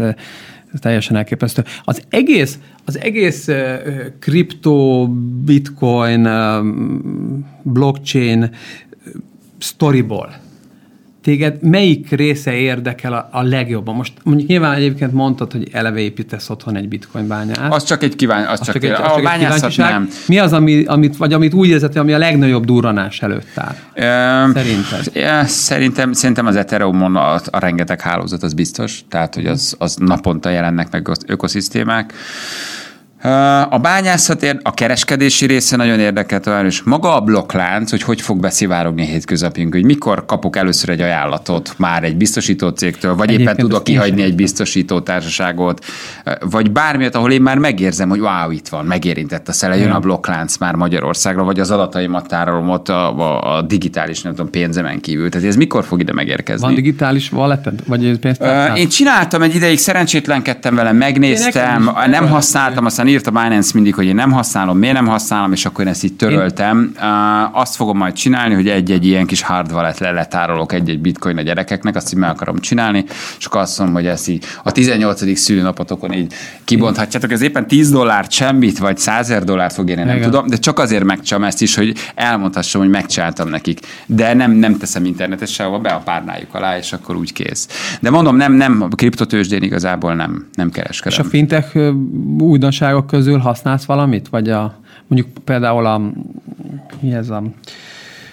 ez teljesen elképesztő. Az egész, az egész uh, kripto, bitcoin, blockchain storyból téged melyik része érdekel a, a legjobban? Most mondjuk nyilván egyébként mondtad, hogy eleve építesz otthon egy bitcoin bányát. Az csak egy kíván, az, az csak, csak egy, az a csak egy nem. Mi az, ami, amit, vagy amit úgy érzed, ami a legnagyobb durranás előtt áll? Um, Szerinted? Szerintem, szerintem az Ethereum a, a rengeteg hálózat, az biztos, tehát hogy az, az naponta jelennek meg az ökoszisztémák. A bányászat, a kereskedési része nagyon érdekelt, és maga a blokklánc, hogy hogy fog beszivárogni a hétköznapjunk, hogy mikor kapok először egy ajánlatot már egy biztosító cégtől, vagy Egyébként éppen tudok kihagyni egy biztosító társaságot, vagy bármilyet, ahol én már megérzem, hogy wow, itt van, megérintett a szele, jön a blokklánc már Magyarországra, vagy az adataimat tárolom ott a, a, a digitális, nem tudom, pénzemen kívül. Tehát ez mikor fog ide megérkezni? Van digitális walleted? Vagy Én csináltam egy ideig, szerencsétlenkedtem vele, megnéztem, nem használtam, aztán írt a Binance mindig, hogy én nem használom, miért nem használom, és akkor én ezt így töröltem. Én... Azt fogom majd csinálni, hogy egy-egy ilyen kis hard wallet le letárolok egy-egy bitcoin a gyerekeknek, azt így meg akarom csinálni, és akkor azt mondom, hogy ezt így a 18. szülőnapotokon így kibonthatjátok. Ez éppen 10 dollárt semmit, vagy 100 dollárt fog érni, nem Igen. tudom, de csak azért megcsam ezt is, hogy elmondhassam, hogy megcsináltam nekik. De nem, nem teszem internetes sehova, be a párnájuk alá, és akkor úgy kész. De mondom, nem, nem, a kriptotősdén igazából nem, nem kereskedem. És a fintech újdonságok közül használsz valamit? Vagy a, mondjuk például a, mi ez a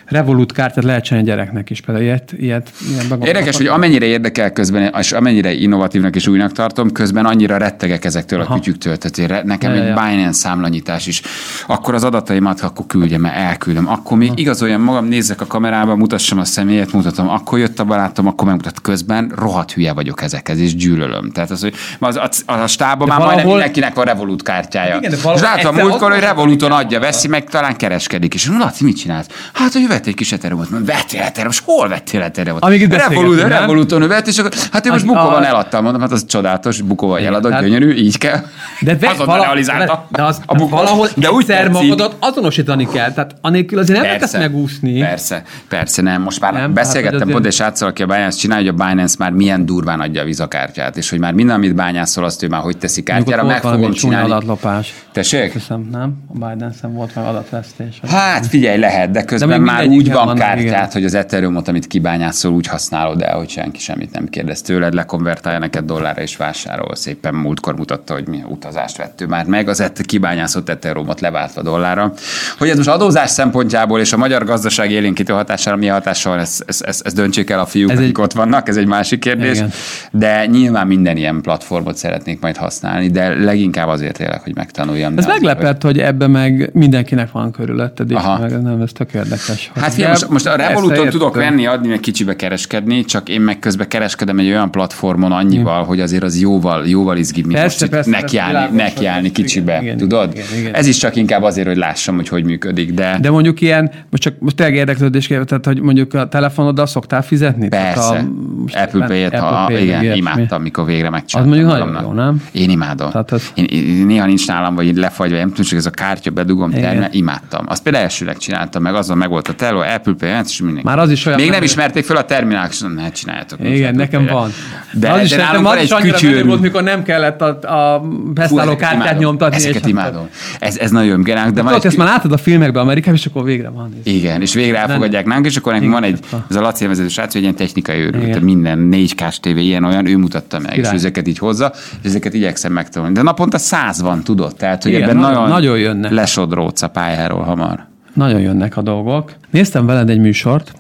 Revolut kártyát lehet csinálni gyereknek is, például ilyet, ilyet ilyen Érdekes, hogy amennyire érdekel közben, és amennyire innovatívnak és újnak tartom, közben annyira rettegek ezektől Aha. a kütyüktől. Tehát nekem ja, egy ja. Binance számlanyítás is. Akkor az adataimat akkor küldjem, elküldöm. Akkor még Aha. igazoljan magam, nézzek a kamerába, mutassam a személyet, mutatom. Akkor jött a barátom, akkor megmutat közben. Rohadt hülye vagyok ezekhez, és gyűlölöm. Tehát az, hogy az, a, a, a stábban már valahol... majdnem mindenkinek van Revolut kártyája. Igen, és látom múltkor, hogy Revoluton adja, veszi, meg talán kereskedik. És Laci, mit csinálsz? Hát, hogy vett egy kis eteromot. Vettél eteromot? Hol vettél eteromot? Amíg itt Revolut, Revoluton vett, és akkor, hát én most bukóban a... eladtam, mondom, hát az csodálatos, bukóval eladok, hát... gyönyörű, így kell. De (laughs) de vala, realizálta. De, az, a bukó, valahol de úgy egyszer magadat azonosítani kell, tehát anélkül azért nem persze, megúszni. Persze, persze, nem. Most már nem, hát, beszélgettem pont és átszal, aki a Binance csinálja, hogy a Binance már milyen durván adja a vizakártyát, és hogy már minden, amit bányászol, azt ő már hogy teszi kártyára, meg fogom csinálni. adatlopás. Tessék? Hiszem, nem? A Binance-en volt meg adatvesztés. Hát figyelj, lehet, de közben már úgy van kártyát, hogy az Ethereumot, amit kibányászol, úgy használod el, hogy senki semmit nem kérdez tőled, lekonvertálja neked dollárra és vásárol. Szépen múltkor mutatta, hogy mi utazást vettő már meg, az et kibányászott Ethereumot leváltva dollárra. Hogy ez most adózás szempontjából és a magyar gazdaság élénkítő hatására mi hatással, ezt, ezt, ezt, ezt döntsék el a fiúk, ez akik egy... ott vannak, ez egy másik kérdés. Igen. De nyilván minden ilyen platformot szeretnék majd használni, de leginkább azért tényleg, hogy megtanuljam. Ez meglepett, hogy ebbe meg mindenkinek van körülötted, és Aha. meg nem, ez tök érdekes. Hát fiam, most, most a Revoluton tudok venni, adni, meg kicsibe kereskedni, csak én meg közben kereskedem egy olyan platformon annyival, mm. hogy azért az jóval, jóval izgibb, mint persze, most persze, nekiállni, nekiállni kicsibe, igen, tudod? Igen, igen. Ez is csak inkább azért, hogy lássam, hogy hogy működik, de... De mondjuk ilyen, most csak most tényleg érdeklődés tehát hogy mondjuk a telefonoddal szoktál fizetni? Persze. A, Apple Pay-et, Apple Pay igen, ilyet, imádtam, mikor végre megcsináltam. Az mondjuk nagyon jó, nem? Én imádom. Tehát az... én, én, néha nincs nálam, vagy lefagyva, nem tudom, hogy ez a kártya bedugom, imádtam. Azt például elsőleg csináltam, meg azon meg volt a teló, Apple Pay, és mindenki. Már az is olyan. Még nem ismerték fel a terminál, és ne csináljátok. Igen, nekem van. De, az is de nekem az is annyira volt, mikor nem kellett a, a beszálló kártyát nyomtatni. Ezeket imádom. Ez, ez nagyon geránk. De, de majd ezt már látod a filmekben Amerikában, és akkor végre van. Igen, és végre elfogadják nálunk, és akkor nekünk van egy, ez a Laci vezető srác, hogy ilyen technikai őrült, minden 4 k tévé ilyen olyan, ő mutatta meg, és ezeket így hozza, és ezeket igyekszem megtanulni. De naponta száz van, tudod? Tehát, hogy ebben nagyon, nagyon jönnek. lesodródsz a pályáról hamar. Nagyon jönnek a dolgok. Néztem veled egy műsort,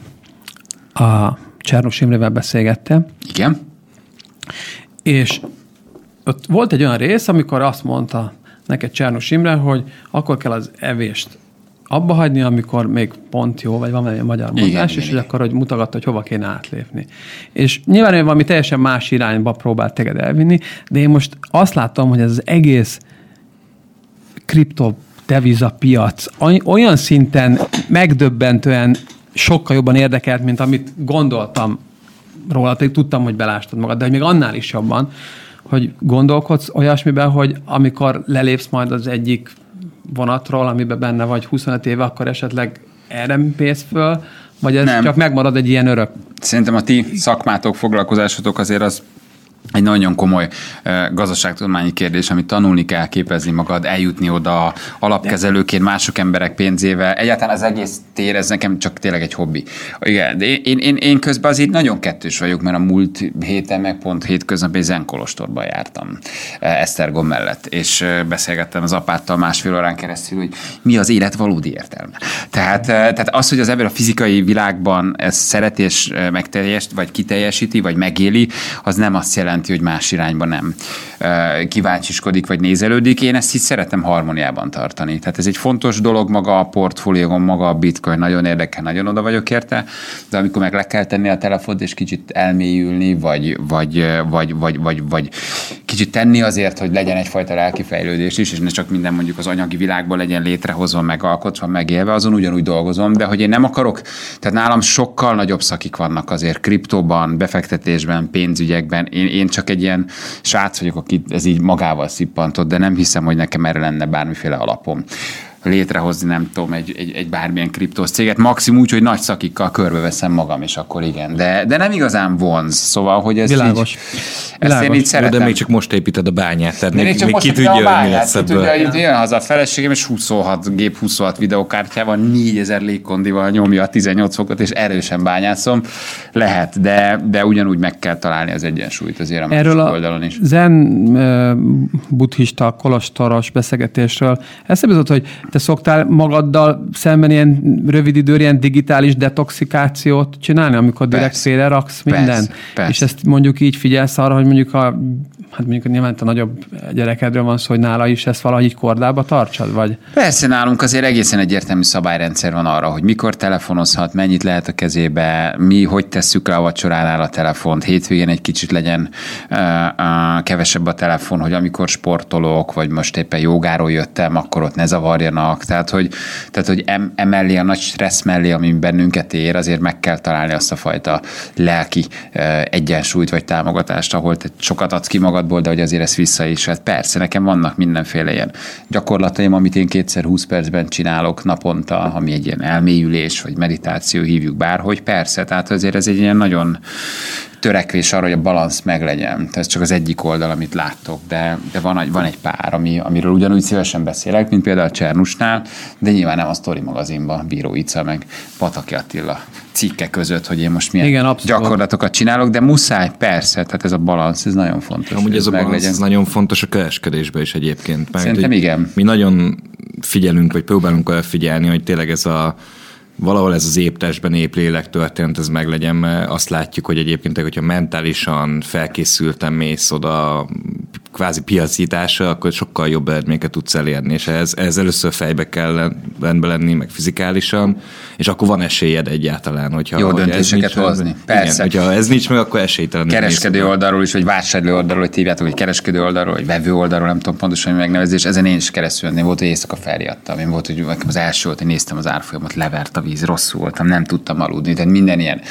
a Csernus Imrével beszélgettem. Igen. És ott volt egy olyan rész, amikor azt mondta neked Csernus Imre, hogy akkor kell az evést abba hagyni, amikor még pont jó, vagy van egy magyar mondás, igen, és igen, hogy akkor hogy mutogatta, hogy hova kéne átlépni. És nyilván ő valami teljesen más irányba próbált teged elvinni, de én most azt látom, hogy ez az egész kripto deviza piac olyan szinten megdöbbentően sokkal jobban érdekelt, mint amit gondoltam róla, pedig tudtam, hogy belástad magad, de hogy még annál is jobban, hogy gondolkodsz olyasmiben, hogy amikor lelépsz majd az egyik vonatról, amiben benne vagy 25 éve, akkor esetleg erre pénz föl, vagy ez Nem. csak megmarad egy ilyen örök? Szerintem a ti szakmátok, foglalkozásotok azért az egy nagyon komoly gazdaságtudományi kérdés, amit tanulni kell képezni magad, eljutni oda alapkezelőként mások emberek pénzével. Egyáltalán az egész tér, ez nekem csak tényleg egy hobbi. Igen, de én, én, én közben azért nagyon kettős vagyok, mert a múlt héten meg pont hétköznap egy zenkolostorba jártam Esztergom mellett, és beszélgettem az apáttal másfél órán keresztül, hogy mi az élet valódi értelme. Tehát, tehát az, hogy az ember a fizikai világban ezt szereti és megteljesít, vagy kiteljesíti, vagy megéli, az nem azt jelenti, jelenti, hogy más irányba nem kíváncsiskodik vagy nézelődik. Én ezt így szeretem harmóniában tartani. Tehát ez egy fontos dolog maga a portfóliógon, maga a bitcoin, nagyon érdekel, nagyon oda vagyok érte, de amikor meg le kell tenni a telefont és kicsit elmélyülni, vagy, vagy, vagy, vagy, vagy, vagy kicsit tenni azért, hogy legyen egyfajta lelki fejlődés is, és ne csak minden mondjuk az anyagi világban legyen létrehozva, megalkotva, megélve, azon ugyanúgy dolgozom, de hogy én nem akarok, tehát nálam sokkal nagyobb szakik vannak azért kriptóban, befektetésben, pénzügyekben. Én, én csak egy ilyen srác vagyok, aki ez így magával szippantott, de nem hiszem, hogy nekem erre lenne bármiféle alapom létrehozni, nem tudom, egy, egy, egy bármilyen kriptos céget. Maximum úgy, hogy nagy szakikkal körbeveszem magam, és akkor igen. De, de nem igazán vonz. Szóval, hogy ez Világos. Így, ezt Világos. én így szeretem. De még csak most építed a bányát, tehát még, még ki tudja, a bányát, mi lesz ebből. Tudja, hogy jön haza a feleségem, és 26 gép, 26 videokártyával, 4000 légkondival nyomja a 18 fokot, és erősen bányászom. Lehet, de, de ugyanúgy meg kell találni az egyensúlyt azért a Erről a oldalon is. zen buddhista kolostoros beszélgetésről eszembe jutott, hogy te szoktál magaddal szemben ilyen rövid időre ilyen digitális detoxikációt csinálni, amikor direkt félre raksz mindent? Persze, persze. És ezt mondjuk így figyelsz arra, hogy mondjuk a hát mondjuk nyilván a nagyobb gyerekedről van szó, hogy nála is ezt valahogy kordába tartsad, vagy? Persze, nálunk azért egészen egyértelmű szabályrendszer van arra, hogy mikor telefonozhat, mennyit lehet a kezébe, mi hogy tesszük le a vacsoránál a telefont, hétvégén egy kicsit legyen uh, uh, kevesebb a telefon, hogy amikor sportolok, vagy most éppen jogáról jöttem, akkor ott ne zavarjanak. Tehát, hogy, tehát, hogy em, emellé a nagy stressz mellé, ami bennünket ér, azért meg kell találni azt a fajta lelki uh, egyensúlyt vagy támogatást, ahol te sokat adsz ki magad magadból, de hogy azért ezt vissza is. Hát persze, nekem vannak mindenféle ilyen gyakorlataim, amit én kétszer 20 percben csinálok naponta, ami egy ilyen elmélyülés, vagy meditáció, hívjuk bárhogy, persze, tehát azért ez egy ilyen nagyon törekvés arra, hogy a balansz meglegyen. Tehát ez csak az egyik oldal, amit láttok, de, de van, egy, van egy pár, ami, amiről ugyanúgy szívesen beszélek, mint például a Csernusnál, de nyilván nem a Story magazinban, Bíró Ica, meg Pataki Attila cikke között, hogy én most milyen Igen, gyakorlatokat csinálok, de muszáj, persze, tehát ez a balansz, ez nagyon fontos. Amúgy ez a balansz ez nagyon fontos a kereskedésben is egyébként. Mert, Szerintem igen. Mi nagyon figyelünk, vagy próbálunk elfigyelni, hogy tényleg ez a valahol ez az éptestben ép lélek történet, ez meglegyen, mert azt látjuk, hogy egyébként, hogyha mentálisan felkészültem mész oda kvázi piacítása, akkor sokkal jobb eredményeket tudsz elérni, és ez, ez először fejbe kell rendbe lenni, meg fizikálisan, és akkor van esélyed egyáltalán, hogyha Jó döntéseket nincs, hozni. Persze. Igen, hogyha ez nincs meg, akkor esélytelen. Kereskedő oldalról is, vagy vásárló oldalról, hogy hívjátok, hogy kereskedő oldalról, vagy vevő oldalról, nem tudom pontosan, hogy megnevezés, ezen én is keresztül én volt, hogy éjszaka felriadtam. Én volt, hogy az első volt, hogy néztem az árfolyamot, levert a víz, rosszul voltam, nem tudtam aludni, tehát minden ilyen.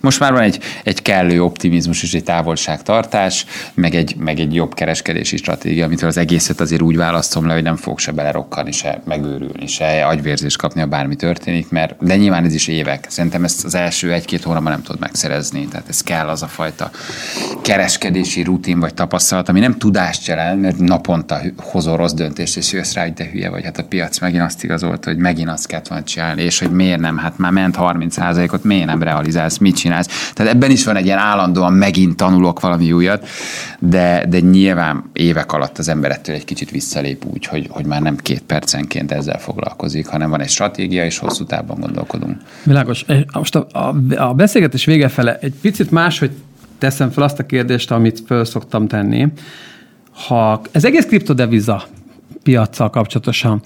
Most már van egy, egy kellő optimizmus és egy távolságtartás, meg egy, meg egy jobb kereskedési stratégia, amitől az egészet azért úgy választom le, hogy nem fog se belerokkani, se megőrülni, se agyvérzést kapni, ha bármi történik, mert de nyilván ez is évek. Szerintem ezt az első egy-két hónapban nem tudod megszerezni, tehát ez kell az a fajta kereskedési rutin vagy tapasztalat, ami nem tudást jelent, mert naponta hozol rossz döntést, és jössz rá, hogy te hülye vagy. Hát a piac megint azt igazolt, hogy megint azt kellett volna csinálni, és hogy miért nem, hát már ment 30%-ot, miért nem realizálsz, mit csinálsz. Tehát ebben is van egy ilyen állandóan megint tanulok valami újat, de, de nyilván évek alatt az ember ettől egy kicsit visszalép úgy, hogy, hogy már nem két percenként ezzel foglalkozik, hanem van egy stratégia, és hosszú távon gondolkodunk. Világos. Most a, a, a beszélgetés vége fele egy picit máshogy teszem fel azt a kérdést, amit föl szoktam tenni. Ha ez egész kriptodeviza piacsal kapcsolatosan,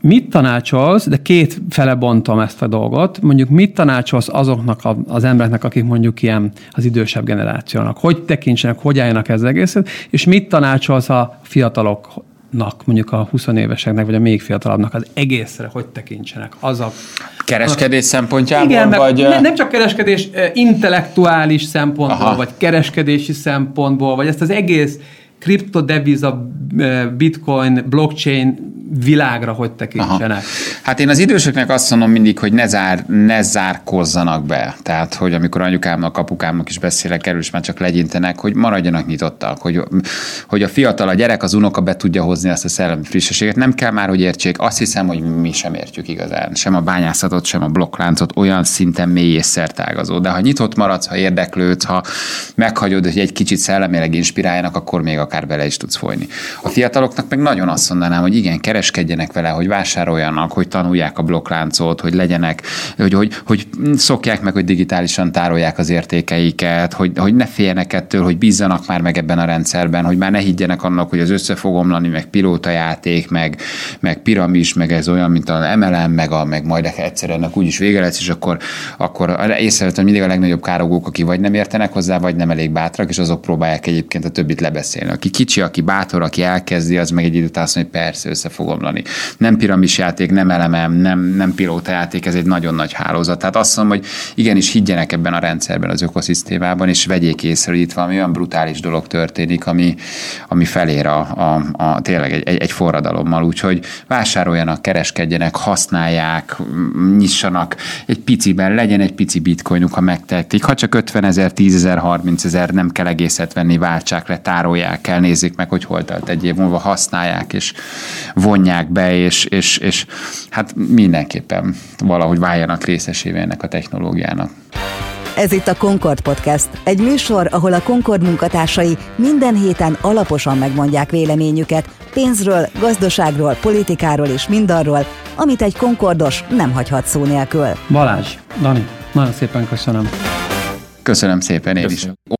Mit tanácsolsz, de két fele bontom ezt a dolgot, mondjuk mit tanácsolsz azoknak az embereknek, akik mondjuk ilyen az idősebb generációnak, hogy tekintsenek, hogy álljanak ez egészet, és mit tanácsolsz a fiatalok mondjuk a 20 éveseknek, vagy a még fiatalabbnak az egészre hogy tekintsenek? Az a Kereskedés a, szempontjából? Igen, vagy... Ne, nem csak kereskedés, intellektuális szempontból, Aha. vagy kereskedési szempontból, vagy ezt az egész kriptodeviza, bitcoin, blockchain világra hogy tekintsenek? Aha. Hát én az idősöknek azt mondom mindig, hogy ne, zár, ne zárkozzanak be. Tehát, hogy amikor anyukámmal, kapukámmal is beszélek, erről is már csak legyintenek, hogy maradjanak nyitottak, hogy, hogy a fiatal, a gyerek, az unoka be tudja hozni azt a szellemi frissességet. Nem kell már, hogy értsék. Azt hiszem, hogy mi sem értjük igazán. Sem a bányászatot, sem a blokkláncot olyan szinten mély és szertágazó. De ha nyitott maradsz, ha érdeklődsz, ha meghagyod, hogy egy kicsit szellemileg inspiráljanak, akkor még akár bele is tudsz folyni. A fiataloknak meg nagyon azt mondanám, hogy igen, kereskedjenek vele, hogy vásároljanak, hogy tanulják a blokkláncot, hogy legyenek, hogy, hogy, hogy szokják meg, hogy digitálisan tárolják az értékeiket, hogy, hogy ne féljenek ettől, hogy bízzanak már meg ebben a rendszerben, hogy már ne higgyenek annak, hogy az össze fog omlani, meg pilótajáték, meg, meg piramis, meg ez olyan, mint a MLM, meg, a, meg majd egyszerűen ennek úgyis vége lesz, és akkor, akkor észrevettem mindig a legnagyobb károgók, aki vagy nem értenek hozzá, vagy nem elég bátrak, és azok próbálják egyébként a többit lebeszélni. Aki kicsi, aki bátor, aki elkezdi, az meg egy idő után azt mondja, hogy persze össze fog omlani. Nem piramis játék, nem elemem, nem, nem pilóta játék, ez egy nagyon nagy hálózat. Tehát azt mondom, hogy igenis higgyenek ebben a rendszerben, az ökoszisztémában, és vegyék észre, hogy itt valami olyan brutális dolog történik, ami, ami felér a, a, a tényleg egy, egy, egy forradalommal. Úgyhogy vásároljanak, kereskedjenek, használják, nyissanak egy piciben, legyen egy pici bitcoinuk, ha megtehetik. Ha csak 50 ezer, 10 ezer, 30 ezer, nem kell egészet venni, váltsák le, tárolják el, nézzék meg, hogy hol telt egy év múlva, használják, és vonják be, és, és, és hát mindenképpen valahogy váljanak részesévé ennek a technológiának. Ez itt a Concord Podcast, egy műsor, ahol a Concord munkatársai minden héten alaposan megmondják véleményüket pénzről, gazdaságról, politikáról és mindarról, amit egy Concordos nem hagyhat szó nélkül. Balázs, Dani, nagyon szépen köszönöm. Köszönöm szépen én Köszönöm. is.